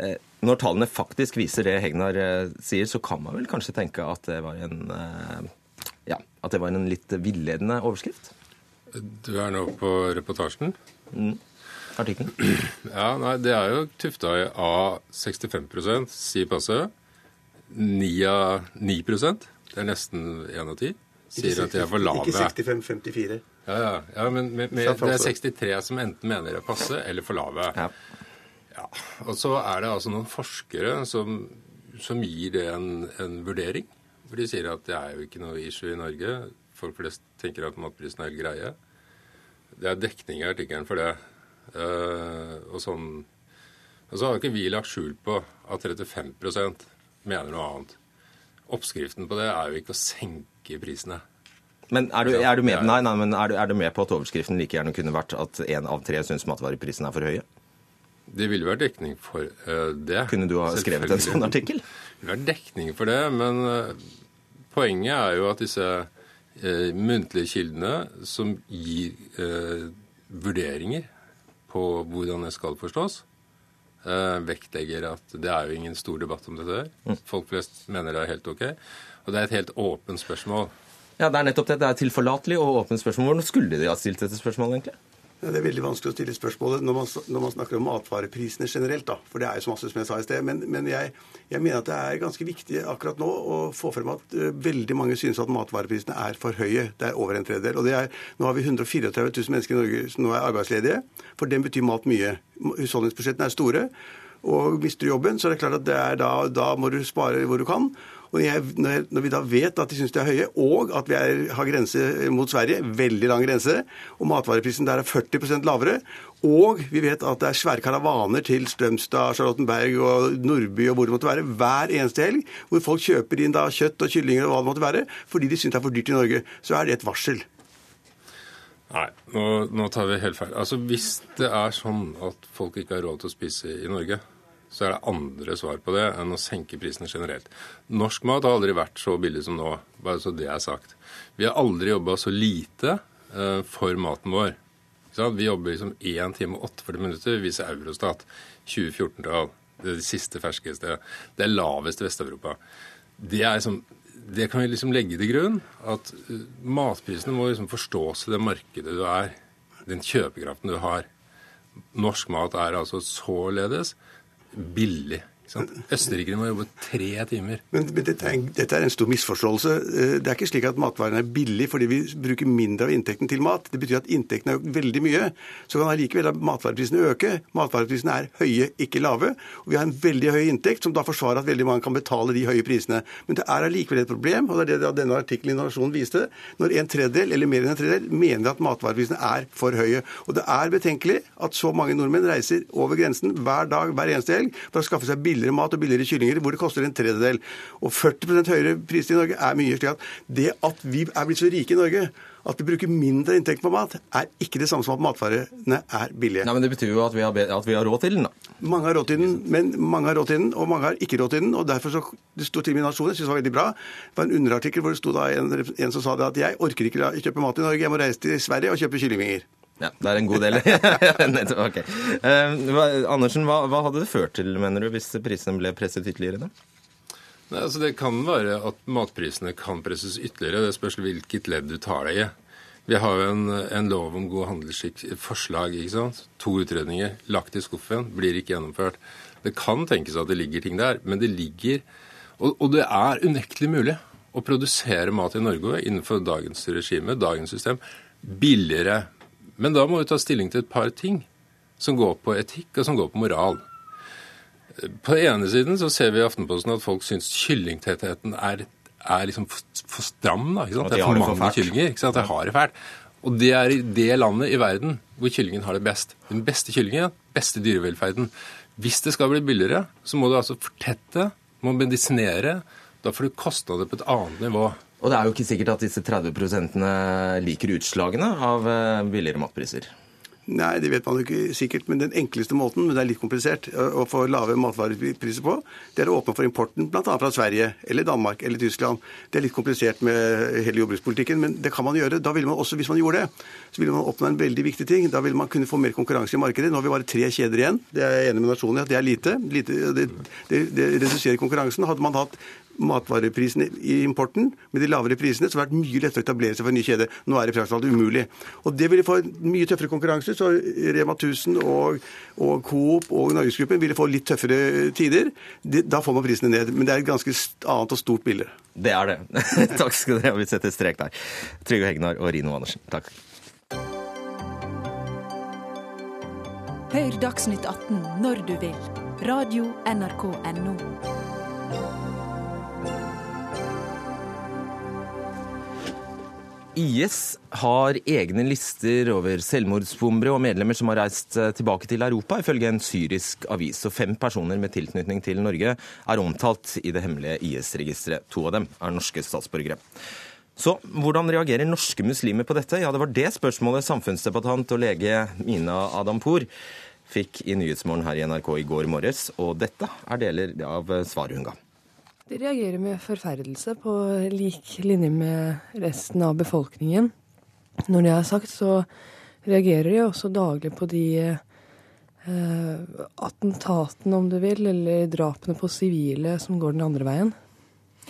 Eh, når tallene faktisk viser det Hegnar eh, sier, så kan man vel kanskje tenke at det var en, ja, at det var en litt villedende overskrift? Du er nå på reportasjen? Mm. Artikkelen? Ja, nei, det er jo tufta i A65 sier passe. 9 av 9 det er nesten 1 av 10, sier at de er for lave. Ikke 65-54. Ja, ja, ja, men men, men det er 63 som enten mener det er passe eller for lave. Ja. ja. Og så er det altså noen forskere som, som gir det en, en, vurdering. For de sier at det er jo ikke noe issue i Norge. Folk flest tenker at matprisen er helt greie. Det er dekning i artikkelen for det. Uh, og sånn Og så har ikke vi lagt skjul på at 35 mener noe annet. Oppskriften på det er jo ikke å senke prisene. Men er du, er du med, nei, nei, men er du, er du med på at overskriften like gjerne kunne vært at én av tre syns matvareprisene er for høye? Det ville vært dekning for uh, det. Kunne du ha skrevet en sånn artikkel? Det ville vært dekning for det, men uh, poenget er jo at disse uh, muntlige kildene som gir vurderinger på hvordan det skal forstås, vektlegger at det er jo ingen stor debatt om dette. her. Folk flest mener det er helt OK. Og det er et helt åpent spørsmål. Ja, Det er nettopp det. Det er tilforlatelig og åpent spørsmål. Hvordan skulle de ha stilt dette spørsmålet, egentlig? Ja, det er veldig vanskelig å stille spørsmålet når man, når man, snakker om matvareprisene generelt. da, For det er jo så masse som jeg sa i sted. Men, men jeg, jeg, mener at det er ganske viktig akkurat nå å få frem at uh, veldig mange synes at matvareprisene er for høye. Det er over en tredjedel. Og er, nå har vi 134 000 mennesker i Norge som nå er arbeidsledige. For dem betyr mat mye. Husholdningsbudsjettene er store. Og mister du jobben, så er det klart at det da, da må du spare hvor du kan. Og jeg, når, vi da vet at de syns de er høye, og at vi er, har grense mot Sverige, veldig lang grense, og matvareprisen der er 40% lavere, og vi vet at det er svære karavaner til Strømstad, Charlottenberg og Nordby og hvor det måtte være, hver eneste helg, hvor folk kjøper inn da kjøtt og kyllinger og hva det måtte være, fordi de syns det er for dyrt i Norge, så er det et varsel. Nei, nå, nå tar vi helt feil. Altså Hvis det er sånn at folk ikke har råd til å spise i Norge, så er det andre svar på det enn å senke prisene generelt. Norsk mat har aldri vært så billig som nå, bare så det er sagt. Vi har aldri jobba så lite eh, for maten vår. Vi jobber liksom 1 time og 48 minutter, viser Eurostat. 2014-tall. Det er det siste ferskeste. Det er lavest i Vest-Europa. Det, liksom, det, kan vi liksom legge til grunn. At uh, matprisene må liksom forstås i det markedet du er. Den kjøpekraften du har. Norsk mat er altså således billig. Østerrikere må jobbe tre timer. Men, men dette, er en, dette, er en, stor misforståelse. Eh, det er ikke slik at matvarene er billige fordi vi bruker mindre av inntekten til mat. Det betyr at inntekten er veldig mye. Så kan allikevel matvareprisene øke. Matvareprisene er høye, ikke lave. Og vi har en veldig høy inntekt, som da forsvarer at veldig mange kan betale de høye prisene. Men det er allikevel et problem, og det er det denne artikkelen i Nasjonen viste, når en tredjedel, eller mer enn en tredjedel, mener at matvareprisene er for høye. Og det er betenkelig at så mange nordmenn reiser over grensen hver dag, hver eneste helg, for å skaffe seg billig billigere mat og billigere kyllinger, hvor det koster en tredjedel. Og 40% høyere priser i Norge er mye. slik at Det at vi er blitt så rike i Norge at vi bruker mindre inntekt på mat, er ikke det samme som at matvarene er billige. Nei, men Det betyr jo at vi har, at vi har råd til den, da. Mange har råd til den, men mange har råd til den, og mange har ikke råd til den. og derfor så, Det sto til min nasjon, jeg synes det var veldig bra. Det var en underartikkel hvor det sto da en, en som sa det at jeg orker ikke å kjøpe mat i Norge, jeg må reise til Sverige og kjøpe kyllingvinger. Ja, det er en god del. <laughs> okay. uh, Andersen, hva, hva, hadde det ført til, mener du, hvis prisene ble presset ytterligere? da? Nei, altså Det kan være at matprisene kan presses ytterligere. Det spørs hvilket ledd du tar deg i. Vi har jo en, en lov om god handelsskikk, forslag, ikke sant. To utredninger lagt i skuffen, blir ikke gjennomført. Det kan tenkes at det ligger ting der, men det ligger Og, og det er unektelig mulig å produsere mat i Norge innenfor dagens regime, dagens system, billigere men da må vi ta stilling til et par ting som går på etikk, og som går på moral. På den ene siden så ser vi i Aftenposten at folk syns kyllingtettheten er, er liksom for, stram. da, ikke sant? Det er for mange kyllinger. ikke sant? Det har det fælt. Og det er i det landet i verden hvor kyllingen har det best. Den beste kyllingen, beste dyrevelferden. Hvis det skal bli billigere, så må du altså fortette, må medisinere. Da får du kostnader på et annet nivå. Og det er jo ikke sikkert at disse 30 liker utslagene av eh, billigere matpriser. Nei, det vet man jo ikke sikkert. Men den enkleste måten, men det er litt komplisert, å få lave matvarepriser på, det er å åpne for importen bl.a. fra Sverige eller Danmark eller Tyskland. Det er litt komplisert med hele jordbrukspolitikken, men det kan man gjøre. Da ville man også, Hvis man gjorde det, så ville man oppnå en veldig viktig ting. Da ville man kunne få mer konkurranse i markedet. Nå har vi bare tre kjeder igjen. Det er jeg enig med nasjonen i at det er lite. lite det, det, det reduserer konkurransen. Hadde man hatt matvareprisene i importen med de lavere prisene, så har det vært mye lettere å etablere seg for en ny kjede. Nå er det praktisk talt umulig. Og Det ville få mye tøffere konkurranse, så Rema 1000 og, og Coop og Norgesgruppen ville få litt tøffere tider. Da får man prisene ned. Men det er et ganske annet og stort bilde. Det er det. <laughs> Takk skal dere ha. Vi setter strek der. Trygve Hegnar og Rino Andersen. Takk. Hør Dagsnytt 18 når du vil. Radio NRK Radio.nrk.no. IS har egne lister over selvmordsbombere og medlemmer som har reist eh, tilbake til Europa, ifølge en syrisk avis. Og fem personer med tilknytning til Norge er omtalt i det hemmelige IS-registeret. To av dem er norske statsborgere. Så hvordan reagerer norske muslimer på dette? Ja, det var det spørsmålet samfunnsdebattant og lege Mina Adampour fikk i Nyhetsmorgen her i NRK i går morges, og dette er deler av svaret hun ga. De reagerer med forferdelse på lik linje med resten av befolkningen. Når det er sagt, så reagerer de også daglig på de eh, attentatene, om du vil, eller drapene på sivile som går den andre veien.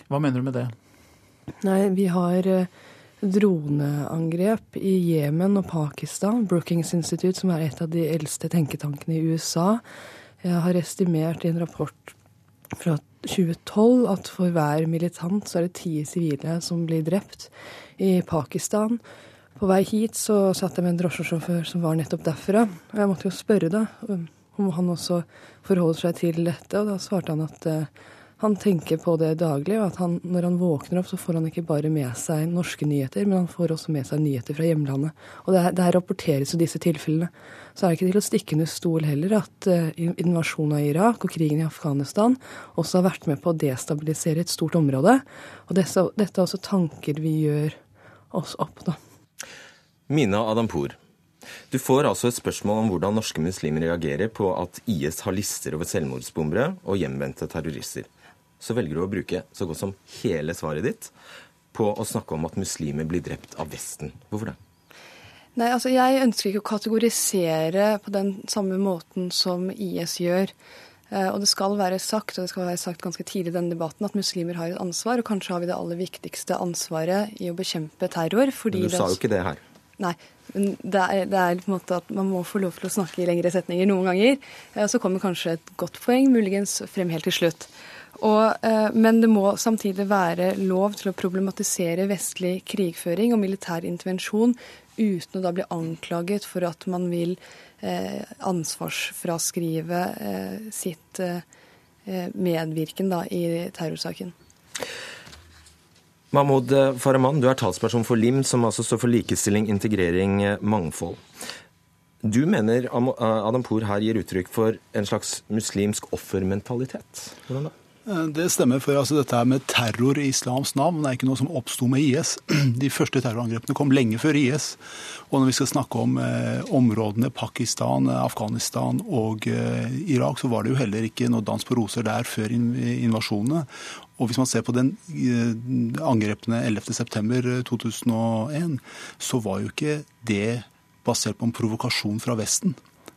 Hva mener du med det? Nei, vi har eh, droneangrep i Jemen og Pakistan. Brookings Institute, som er et av de eldste tenketankene i USA, har estimert i en rapport fra 2012 at for hver militant så er det ti sivile som blir drept i Pakistan. På vei hit så satt jeg med en drosjesjåfør som var nettopp derfra. Og jeg måtte jo spørre da om han også forholder seg til dette, og da svarte han at uh, han tenker på det daglig, og at han, når han våkner opp, så får han ikke bare med seg norske nyheter, men han får også med seg nyheter fra hjemlandet. Og det, det rapporteres jo disse tilfellene. Så er det ikke til å stikke under stol heller at uh, invasjonen av Irak og krigen i Afghanistan også har vært med på å destabilisere et stort område. Og dette, dette er også tanker vi gjør oss opp, da. Mina Adampour, du får altså et spørsmål om hvordan norske muslimer reagerer på at IS har lister over selvmordsbombere og hjemvendte terrorister. Så velger du å bruke så godt som hele svaret ditt på å snakke om at muslimer blir drept av Vesten. Hvorfor det? Nei, altså Jeg ønsker ikke å kategorisere på den samme måten som IS gjør. Eh, og det skal være sagt, og det skal være sagt ganske tidlig i denne debatten, at muslimer har et ansvar, og kanskje har vi det aller viktigste ansvaret i å bekjempe terror. Men du sa jo ikke det her. Nei, men det er, det er, på en måte at man må få lov til å snakke i lengre setninger noen ganger. Og så kommer kanskje et godt poeng muligens frem helt til slutt. Og, eh, men det må samtidig være lov til å problematisere vestlig krigføring og militær intervensjon uten å da bli anklaget for at man vil eh, ansvarsfraskrive eh, sitt eh, medvirken da, i terrorsaken. Mahmoud Farahman, du er talsperson for LIM, som altså står for likestilling, integrering, mangfold. Du mener Adampour her gir uttrykk for en slags muslimsk offermentalitet. Hvordan da? Eh, det stemmer. for altså, Dette med terror i islams navn det er ikke noe som oppsto med IS. <clears throat> De første terrorangrepene kom lenge før IS. Og når vi skal snakke om eh, områdene Pakistan, Afghanistan og eh, Irak, så var det jo heller ikke noe dans på roser der før invasjonene. Og hvis man ser på den eh, angrepene 11.9.2001, så var jo ikke det basert på en provokasjon fra Vesten.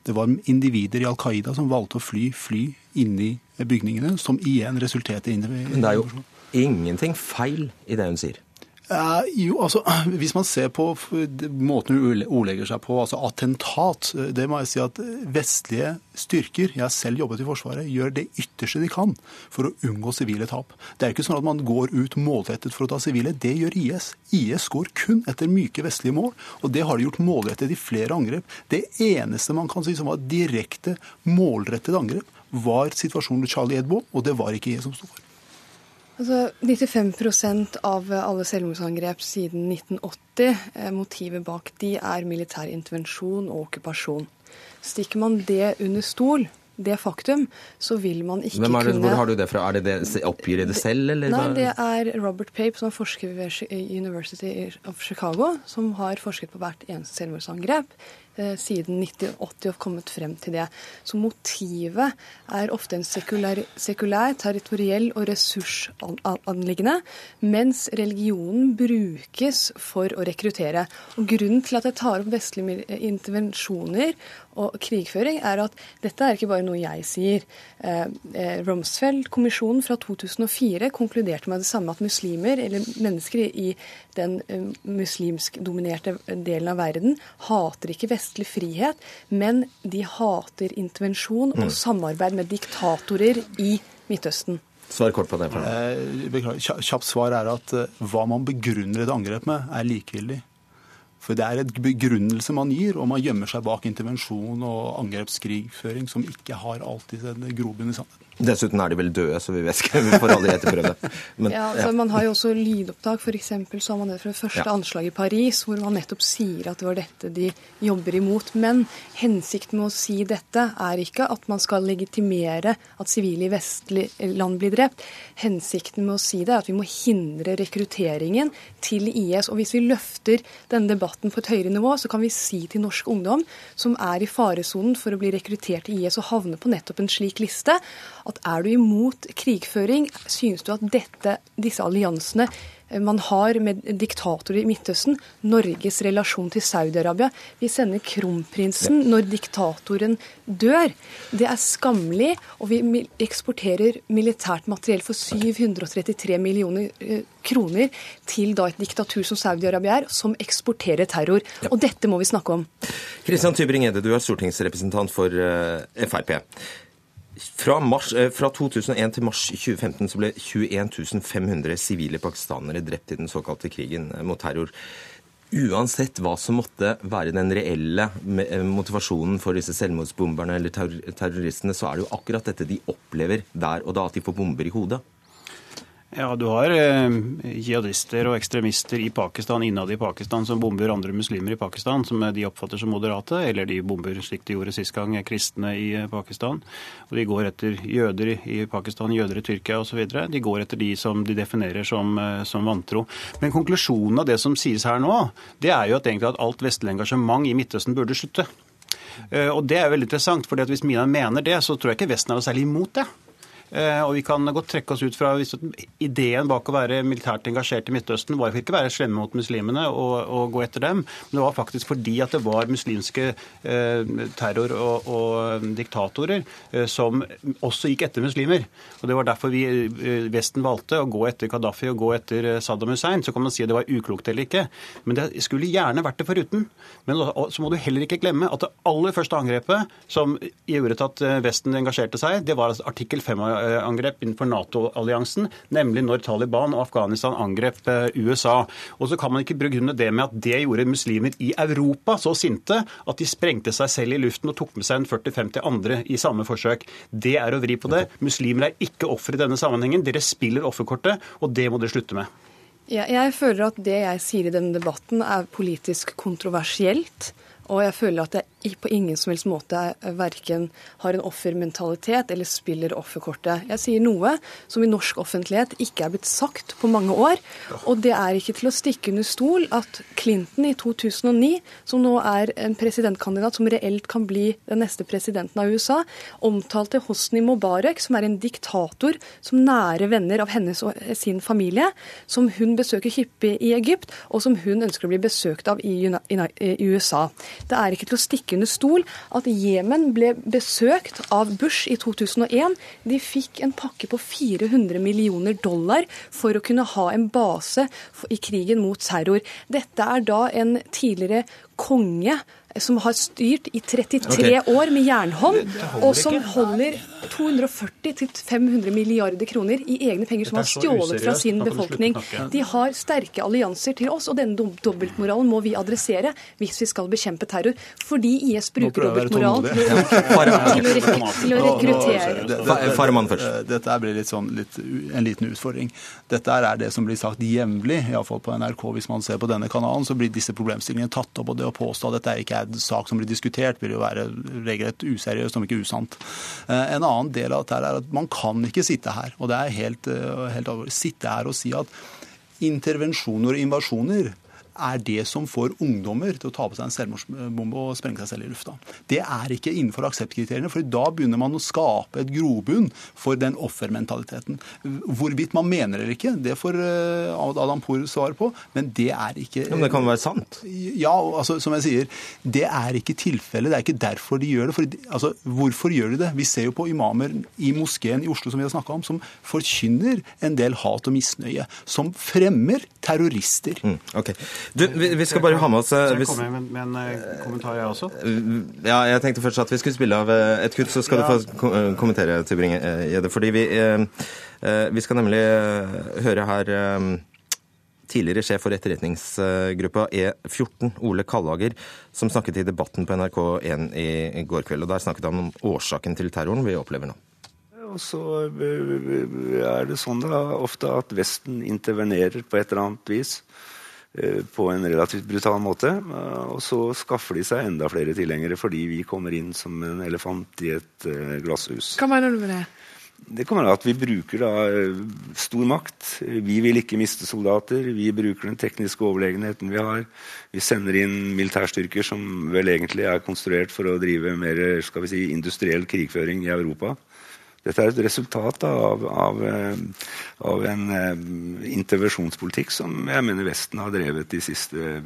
Det var individer i Al Qaida som valgte å fly fly inni bygningene, som igjen resulterte i Men det er jo ingenting feil i det hun sier. Uh, jo, altså, <clears throat> Hvis man ser på måten hun ordlegger seg på, altså attentat Det må jeg si at vestlige styrker, jeg har selv jobbet i Forsvaret, gjør det ytterste de kan for å unngå sivile tap. Det er ikke sånn at man går ut målrettet for å ta sivile. Det gjør IS. IS går kun etter myke vestlige mål, og det har de gjort målrettet i flere angrep. Det eneste man kan si som var direkte målrettet angrep, var situasjonen med Charlie Edbo, og det var ikke IS som sto for. Altså, 95% av alle selvmordsangrep siden 1980, eh, motivet bak de er militær intervensjon og okkupasjon. Stikker man det under stol, det faktum, så vil man ikke Hvem er det, kunne Hvor har du det fra? Er det det, Oppgir de det selv, eller? Nei, det er Robert Pape, som er forsker ved University of Chicago, som har forsket på hvert eneste selvmordsangrep. Eh, siden 1980 og kommet frem til det. Så motivet er ofte en sekulær, sekulær territoriell og ressursanliggende, mens religionen brukes for å rekruttere. Og Grunnen til at jeg tar opp vestlige intervensjoner og krigføring, er at dette er ikke bare noe jeg sier. Eh, eh, Rumsfeld-kommisjonen fra 2004 konkluderte med det samme, at muslimer, eller mennesker i den muslimsk-dominerte delen av verden, hater ikke vestlige vestlig frihet, men de hater intervensjon og mm. samarbeid med diktatorer i Midtøsten. Svar kort på det. Eh, beklager. Kjapt svar er at eh, hva man begrunner et angrep med, er likegyldig. For det er et begrunnelse man gir, og man gjemmer seg bak intervensjon og angrepskrigføring som ikke har alltid en grobunn i sannheten. Dessuten er de vel døde, så vi vet ikke. Vi får aldri etterprøve det. Men, ja, for Man har jo også lydopptak. F.eks. så har man det fra det første ja. anslaget i Paris, hvor man nettopp sier at det var dette de jobber imot. Men hensikten med å si dette er ikke at man skal legitimere at sivile i vestlige land blir drept. Hensikten med å si det er at vi må hindre rekrutteringen til IS. Og hvis vi løfter denne debatten på et høyere nivå, så kan vi si til norsk ungdom som er i faresonen for å bli rekruttert til IS og havne på nettopp en slik liste, at er du imot krigføring, synes du at dette, disse alliansene man har med diktatorer i Midtøsten, Norges relasjon til Saudi-Arabia. Vi sender kronprinsen når diktatoren dør. Det er skammelig, og vi eksporterer militært materiell for 733 millioner eh, kroner til da et diktatur som Saudi-Arabia er, som eksporterer terror. Og dette må vi snakke om. Kristian Tybring-Edde, du er stortingsrepresentant for eh, Frp. Fra, mars, eh, fra, 2001 til mars 2015 så ble 21 500 sivile pakistanere drept i den såkalte krigen eh, mot terror. Uansett hva som måtte være den reelle eh, motivasjonen for disse selvmordsbomberne eller terroristene, så er det jo akkurat dette de opplever der og da, at de får bomber i hodet. Ja, Du har eh, jihadister og ekstremister i Pakistan, innad i Pakistan som bomber andre muslimer i Pakistan, som de oppfatter som moderate, eller de bomber slik de gjorde sist gang, kristne i eh, Pakistan. Og De går etter jøder i Pakistan, jøder i Tyrkia osv. De går etter de som de definerer som, eh, som vantro. Men konklusjonen av det som sies her nå, det er jo at, egentlig at alt vestlig engasjement i Midtøsten burde slutte. Eh, og Det er veldig interessant, for hvis Mina mener det, så tror jeg ikke Vesten er noe særlig imot det. Eh, og vi kan godt trekke oss ut fra ideen bak å være militært engasjert i Midtøsten var ikke å være slemme mot muslimene og, og, gå etter dem, men det var faktisk fordi at det var muslimske eh, terror- og, og diktatorer eh, som også gikk etter muslimer. Og Det var derfor vi Vesten valgte å gå etter Gaddafi og gå etter Saddam Hussein. Så kan man si at det var uklokt eller ikke, men det skulle gjerne vært det foruten. Men så må du heller ikke glemme at det aller første angrepet som gjorde at Vesten engasjerte seg, det var altså artikkel 5 terrorangrep innenfor Nato-alliansen, nemlig når Taliban og Afghanistan angrep eh, USA. Og så kan man ikke begrunne det med at det gjorde muslimer i Europa så sinte at de sprengte seg selv i luften og tok med seg en 40-50 andre i samme forsøk. Det er å vri på det. Muslimer er ikke ofre i denne sammenhengen. Dere spiller offerkortet, og det må dere slutte med. Ja, jeg føler at det jeg sier i denne debatten er politisk kontroversielt. Og jeg føler at jeg på ingen som helst måte verken har en offermentalitet eller spiller offerkortet. Jeg sier noe som i norsk offentlighet ikke er blitt sagt på mange år. Og det er ikke til å stikke under stol at Clinton i 2009, som nå er en presidentkandidat som reelt kan bli den neste presidenten av USA, omtalte Hosni Mubarak, som er en diktator, som nære venner av hennes og sin familie, som hun besøker hyppig i Egypt, og som hun ønsker å bli besøkt av i USA. Det er ikke til å stikke under stol at Jemen ble besøkt av Bush i 2001. De fikk en pakke på 400 millioner dollar for å kunne ha en base i krigen mot terror. Dette er da en tidligere konge som har styrt i 33 okay. år med jernhånd, og som holder 240-500 milliarder kroner i egne penger som har stjålet fra sin befolkning. De har sterke allianser til oss, og denne dobbeltmoralen må vi adressere hvis vi skal bekjempe terror. Fordi IS bruker dobbeltmoralen til, til, å <laughs> rekruttere. Farman først. Dette blir litt sånn, litt, en liten utfordring. Dette er det som blir sagt jevnlig, iallfall på NRK. Hvis man ser på denne kanalen, så blir disse problemstillingene tatt opp. og det å påstå at dette ikke er en sak som blir diskutert, vil jo være regelrett useriøst, om ikke usant. Eh, en annen del av dette er at man kan ikke sitte her, og det er helt, eh, helt alvorlig, sitte her og si at intervensjoner og invasjoner er det som får ungdommer til å ta på seg en selvmordsbombe og sprenge seg selv i lufta. Det er ikke innenfor akseptkriteriene, for da begynner man å skape et grobunn for den offermentaliteten. Hvorvidt man mener eller ikke, det får eh, Adam Poor svar på, men det er ikke Men det kan være sant? Ja, altså, som jeg sier, det er ikke tilfellet. Det er ikke derfor de gjør det. For, altså, hvorfor gjør de det? Vi ser jo på imamer i moskeen i Oslo som vi har snakka om, som forkynner en del hat og misnøye. Som fremmer terrorister. Mm, okay. Du, vi, vi, skal bare ha med oss Skal jeg komme med, med en eh, kommentar, jeg også? Ja, jeg tenkte først at vi skulle spille av eh, et kutt, så skal ja. du få eh, kommentere, Tybring-Gjedde. Fordi vi, vi skal nemlig høre her tidligere sjef for etterretningsgruppa E14, Ole Kallager, som snakket i debatten på NRK1 i går kveld. og Der snakket han om årsaken til terroren vi opplever nå. Og så er det sånn da, ofte at Vesten intervenerer på et eller annet vis. Eh, på en relativt brutal måte. Eh, og så skaffer de seg enda flere tilhengere fordi vi kommer inn som en elefant i et eh, glasshus. Hva mener du med det? Det kommer av at vi bruker da stor makt. Vi vil ikke miste soldater. Vi bruker den tekniske overlegenheten vi har. Vi sender inn militærstyrker som vel egentlig er konstruert for å drive mer skal vi si, industriell krigføring i Europa. Dette er et resultat av, av, av en intervensjonspolitikk som jeg mener Vesten har drevet de siste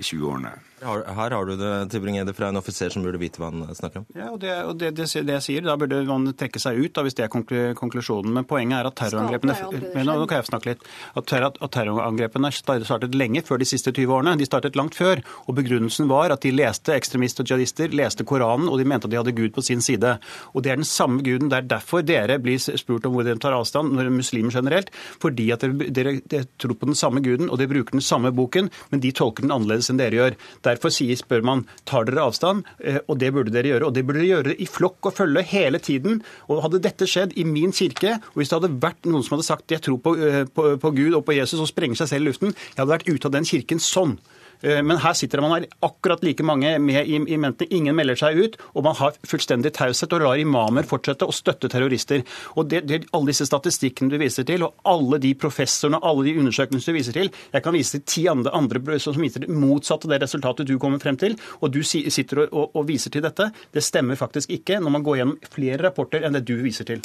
20 årene. Her, her har du det til Bringede fra en offiser som burde vite hva han snakker om. Ja, og det, og det, det, det jeg sier, Da burde man trekke seg ut da, hvis det er konklusjonen. Men poenget er at terrorangrepene men nå kan jeg snakke litt, at, terror, at terrorangrepene startet lenge før de siste 20 årene. De startet langt før. og Begrunnelsen var at de leste ekstremister og jihadister, leste Koranen, og de mente at de hadde Gud på sin side. Og Det er den samme guden. Det er derfor dere blir spurt om hvor dere tar avstand, når muslimer generelt. Fordi at dere, dere, dere tror på den samme guden, og dere bruker den samme boken, men de tolker den annerledes enn dere gjør. Derfor sier, spør man tar dere avstand, eh, og det burde dere gjøre. Og det burde dere gjøre i flokk og følge hele tiden. Og hadde dette skjedd i min kirke, og hvis det hadde vært noen som hadde sagt jeg tror på, eh, på, på Gud og på Jesus og sprenger seg selv i luften, jeg hadde vært ute av den kirken sånn. Eh, men her sitter man her akkurat like mange med i, i mente. Ingen melder seg ut, og man har fullstendig taushet og lar imamer fortsette å støtte terrorister. Og det, det, Alle disse statistikkene du viser til, og alle de professorene alle de undersøkelsene du viser til Jeg kan vise til ti andre, andre som viser det motsatte det resultatet du kommer frem til, og du sitter og, og, og viser til dette. Det stemmer faktisk ikke når man går gjennom flere rapporter enn det du viser til.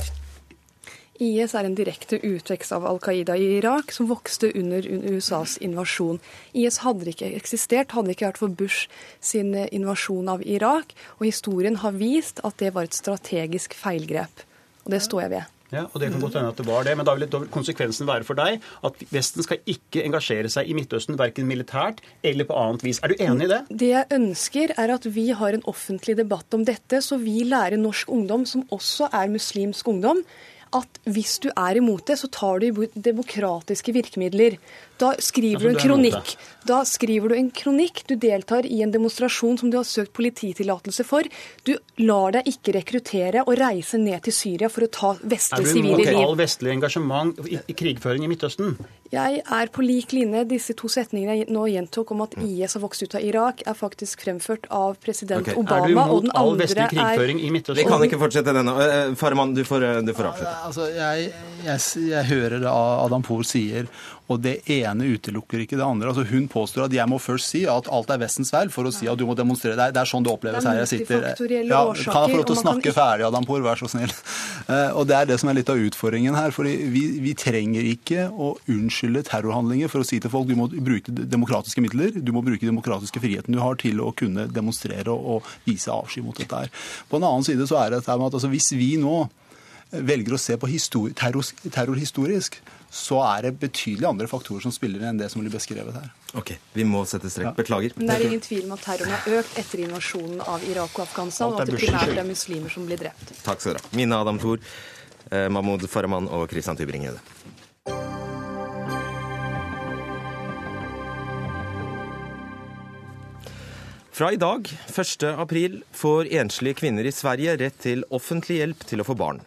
IS er en direkte utvekst av Al Qaida i Irak, som vokste under USAs invasjon. IS hadde ikke eksistert, hadde ikke vært for Bush sin eh, invasjon av Irak. Og historien har vist at det var et strategisk feilgrep. Og det står jeg ved. Ja, og Det kan godt hende at det var det, men da vil, konsekvensen være for deg at Vesten skal ikke engasjere seg i Midtøsten, verken militært eller på annet vis. Er du enig i det? Det jeg ønsker, er at vi har en offentlig debatt om dette, så vi lærer norsk ungdom, som også er muslimsk ungdom, at hvis du er imot det, så tar du i demokratiske virkemidler. Da skriver du en kronikk. Da skriver du en kronikk. Du deltar i en demonstrasjon som du har søkt polititillatelse for. Du lar deg ikke rekruttere og reise ned til Syria for å ta vestlige sivile liv. Er du imot all vestlig engasjement i, i krigføring i Midtøsten? Jeg er på lik linje. Disse to setningene jeg nå gjentok om at IS har vokst ut av Irak, er faktisk fremført av president okay. Obama. Er du imot all vestlig krigføring er... i Midtøsten? Vi kan ikke fortsette denne. Eh, Farman, du får, eh, du får avslutte. Altså, jeg, jeg, jeg hører det Adam Pohl sier, og det ene utelukker ikke det andre. Altså Hun påstår at jeg må først si at alt er Vestens feil, for å si at du må demonstrere. Det er, det er sånn det oppleves her jeg sitter. Ja, kan jeg få lov til å snakke ikke... ferdig, Adam Pohr, vær så snill. Uh, <laughs> og Det er det som er litt av utfordringen her. for vi, vi, trenger ikke å unnskylde terrorhandlinger for å si til folk du må bruke demokratiske midler, du må bruke demokratiske friheten du har til å kunne demonstrere og, og vise avsky mot dette her. På en annen side så er det dette med at altså, hvis vi nå velger å se på terror, terror historisk, så er det betydelig andre faktorer som spiller enn det som blir beskrevet her. Ok, Vi må sette strek. Beklager. Men det er ingen tvil om at terroren har økt etter invasjonen av Irak og Afghanistan, og at det primært er muslimer som blir drept. Takk skal dere ha. Mina Adam Thor, eh, Mahmoud Farahman og Christian Tybring-Gjedde. Fra i dag, 1. april, får enslige kvinner i Sverige rett til offentlig hjelp til å få barn.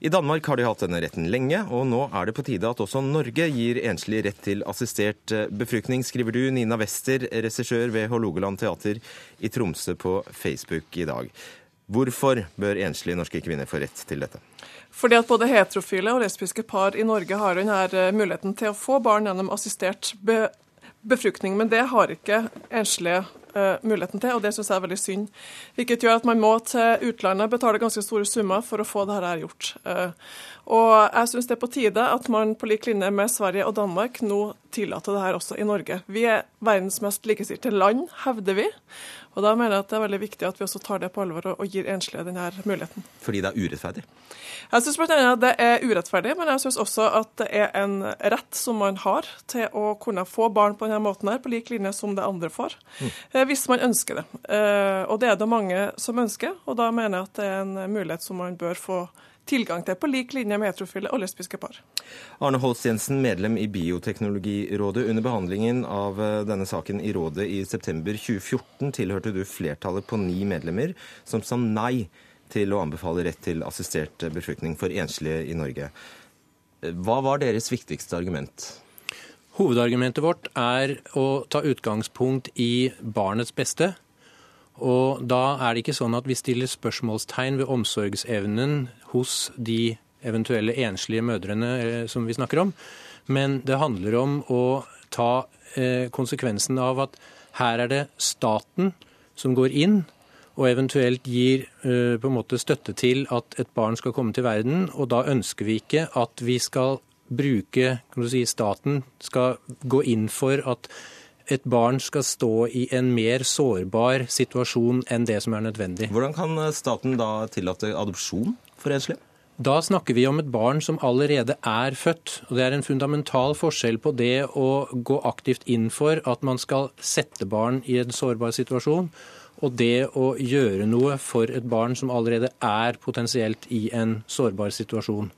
I Danmark har de hatt denne retten lenge, og nå er det på tide at også Norge gir enslige rett til assistert eh, befruktning, skriver du, Nina Wester, regissør ved Hålogaland teater i Tromsø på Facebook i dag. Hvorfor bør enslige norske kvinner få rett til dette? Fordi at både heterofile og lesbiske par i Norge har denne eh, muligheten til å få barn gjennom assistert be befruktning, men det har ikke enslige uh, muligheten til, og det syns jeg er veldig synd. Hvilket gjør at man må til utlandet betale ganske store summer for å få dette gjort. Uh, og jeg syns det er på tide at man på lik linje med Sverige og Danmark nå tillater det her også i Norge. Vi er verdens mest likestilte land, hevder vi. Og da mener jeg at det er veldig viktig at vi også tar det på alvor og, gir enslige denne muligheten. Fordi det er urettferdig? Jeg syns bl.a. det er urettferdig, men jeg syns også at det er en rett som man har til å kunne få barn på denne måten her, på lik linje som det andre får, mm. hvis man ønsker det. Eh, og det er det mange som ønsker, og da mener jeg at det er en mulighet som man bør få tilgang til, på lik linje med heterofile og lesbiske par. Arne Holst Jensen, medlem i Bioteknologirådet. Under behandlingen av eh, denne saken i rådet i september 2014 tilhørte du flertallet på ni medlemmer som sa nei til å anbefale rett til assistert befruktning for enslige i Norge. Hva var deres viktigste argument? Hovedargumentet vårt er å ta utgangspunkt i barnets beste. Og da er det ikke sånn at vi stiller spørsmålstegn ved omsorgsevnen hos de eventuelle enslige mødrene eh, som vi snakker om. Men det handler om å ta eh, konsekvensen av at her er det staten som går inn og eventuelt gir uh, på en måte støtte til at et barn skal komme til verden. Og da ønsker vi ikke at vi skal bruke kan du si, Staten skal gå inn for at et barn skal stå i en mer sårbar situasjon enn det som er nødvendig. Hvordan kan staten da tillate adopsjon for enslige? Da snakker vi om et barn som allerede er født. og Det er en fundamental forskjell på det å gå aktivt inn for at man skal sette barn i en sårbar situasjon, og det å gjøre noe for et barn som allerede er potensielt i en sårbar situasjon.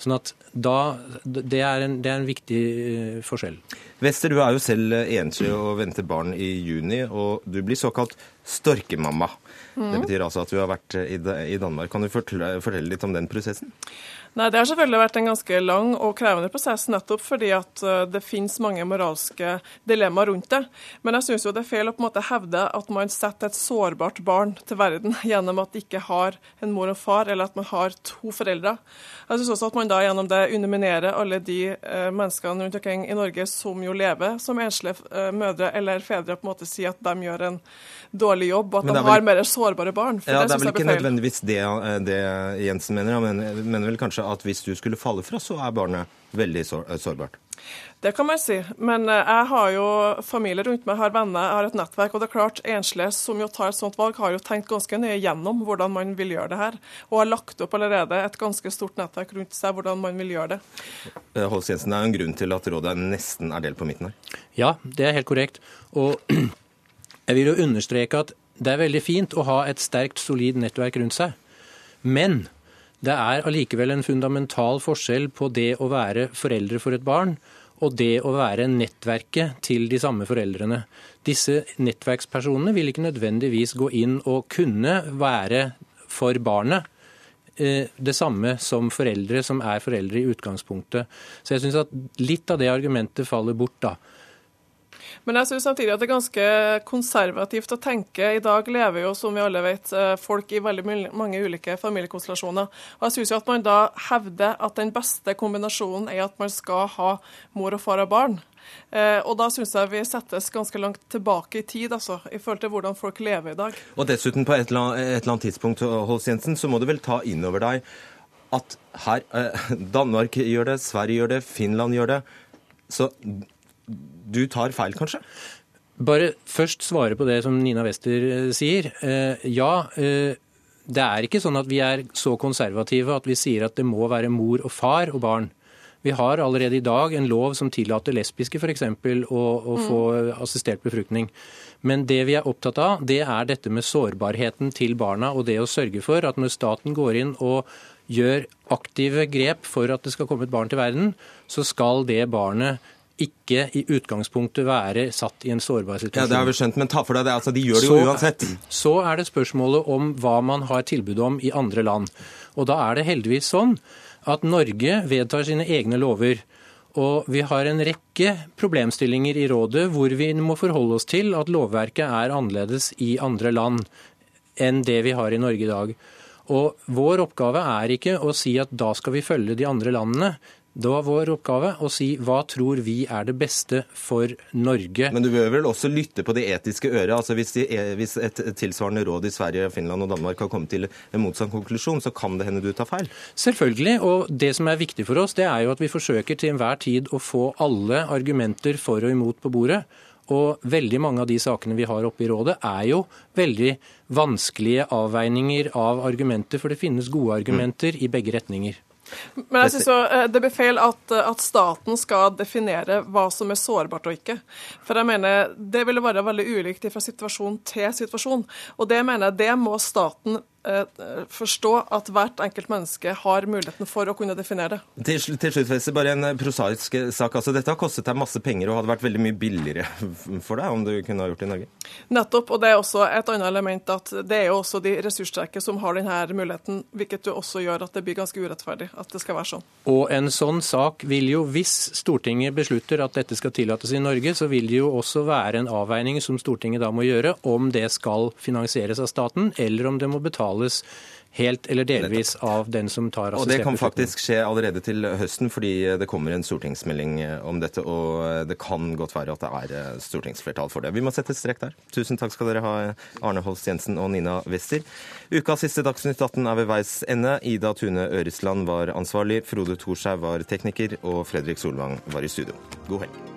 Sånn at da, det, er en, det er en viktig eh, forskjell. Wester, du er jo selv enslig og venter barn i juni, og du blir såkalt storkemamma. Mm. Det betyr altså at du har vært i Danmark. Kan du fortelle, fortelle litt om den prosessen? Nei, Det har selvfølgelig vært en ganske lang og krevende prosess, nettopp fordi at eh, det finnes mange moralske dilemmaer rundt det. Men jeg syns det er feil å på en måte hevde at man setter et sårbart barn til verden <laughs> gjennom at de ikke har en mor og far, eller at man har to foreldre. Jeg syns også at man da gjennom det underminerer alle de eh, menneskene rundt omkring i Norge som jo lever som enslige eh, mødre eller fedre, på en måte sier at de gjør en dårlig jobb, og at de vel... har mer sårbare barn. ja, det, det er vel ikke nødvendigvis det, det Jensen mener. Han mener vel kanskje at hvis du skulle falle fra, så er barnet veldig sår, sårbart? Det kan man si, men eh, jeg har jo familie rundt meg, har venner, jeg har et nettverk. Og det er klart, enslige som jo tar et sånt valg, har jo tenkt ganske nøye gjennom hvordan man vil gjøre det her. Og har lagt opp allerede et ganske stort nettverk rundt seg hvordan man vil gjøre det. Eh, Holst Jensen, det er jo en grunn til at rådet nesten er delt på midten her? Ja, det er helt korrekt. Og <clears throat> jeg vil jo understreke at det er veldig fint å ha et sterkt, solid nettverk rundt seg. Men det er allikevel en fundamental forskjell på det å være foreldre for et barn og det å være nettverket til de samme foreldrene. Disse nettverkspersonene vil ikke nødvendigvis gå inn og kunne være for barnet eh, det samme som foreldre som er foreldre i utgangspunktet. Så jeg syns at litt av det argumentet faller bort da. Men jeg synes samtidig at det er ganske konservativt å tenke. I dag lever jo, som vi alle vet, eh, folk i veldig mange ulike familiekonstellasjoner. Og jeg synes jo at man da hevder at den beste kombinasjonen er at man skal ha mor og far og barn. Eh, og da syns jeg vi settes ganske langt tilbake i tid, altså, i forhold til hvordan folk lever i dag. Og dessuten, på et eller annet, et eller annet tidspunkt, Holst Jensen, så må du vel ta inn over deg at her eh, <laughs> Danmark gjør det, Sverige gjør det, Finland gjør det. Så du tar feil, kanskje? Bare først svare på det som Nina Wester eh, sier. Eh, ja, eh, det er ikke sånn at vi er så konservative at vi sier at det må være mor og far og barn. Vi har allerede i dag en lov som tillater lesbiske f.eks. Å, å få assistert befruktning. Men det vi er opptatt av, det er dette med sårbarheten til barna og det å sørge for at når staten går inn og gjør aktive grep for at det skal komme et barn til verden, så skal det barnet ikke i utgangspunktet være satt i en sårbar situasjon. Ja, Det har vi skjønt, men ta for deg det. altså De gjør det jo uansett. Så er det spørsmålet om hva man har tilbud om i andre land. Og da er det heldigvis sånn at Norge vedtar sine egne lover. Og vi har en rekke problemstillinger i rådet hvor vi må forholde oss til at lovverket er annerledes i andre land enn det vi har i Norge i dag. Og Vår oppgave er ikke å si at da skal vi følge de andre landene. Det var vår oppgave å si hva tror vi er det beste for Norge. Men du bør vel også lytte på det etiske øret? Altså hvis, de, hvis et tilsvarende råd i Sverige, Finland og Danmark har kommet til en motsatt konklusjon, så kan det hende du tar feil? Selvfølgelig. Og det som er viktig for oss, det er jo at vi forsøker til enhver tid å få alle argumenter for og imot på bordet. Og veldig mange av de sakene vi har oppe i rådet, er jo veldig vanskelige avveininger av argumenter, for det finnes gode argumenter mm. i begge retninger. Men jeg synes jo eh, det blir feil at, eh, at, staten skal definere hva som er sårbart og ikke. For jeg mener Det ville være veldig ulikt fra situasjon til situasjon. Og det mener jeg det må staten forstå at hvert enkelt menneske har muligheten for å kunne definere det. Til, til slutt, bare en prosaisk sak. Altså, dette har kostet deg masse penger og hadde vært veldig mye billigere <laughs> for deg om du kunne ha gjort det i Norge? Nettopp. Og det er også et annet element at det er jo også de ressurssterke som har denne muligheten, hvilket jo også gjør at det blir ganske urettferdig at det skal være sånn. Og en sånn sak vil jo, hvis Stortinget beslutter at dette skal tillates i Norge, så vil det jo også være en avveining som Stortinget da må gjøre, om det skal finansieres av staten, eller om det må betales betales helt eller delvis av den som tar Og Det kan faktisk skje allerede til høsten, fordi det kommer en stortingsmelding om dette. Og det kan godt være at det er eh, stortingsflertall for det. Vi må sette strek der. Tusen takk skal dere ha, Arne Holst Jensen og Nina Wester. Ukas siste Dagsnytt 18 er ved veis ende. Ida Tune Øresland var ansvarlig, Frode Thorshaug var tekniker, og Fredrik Solvang var i studio. God helg.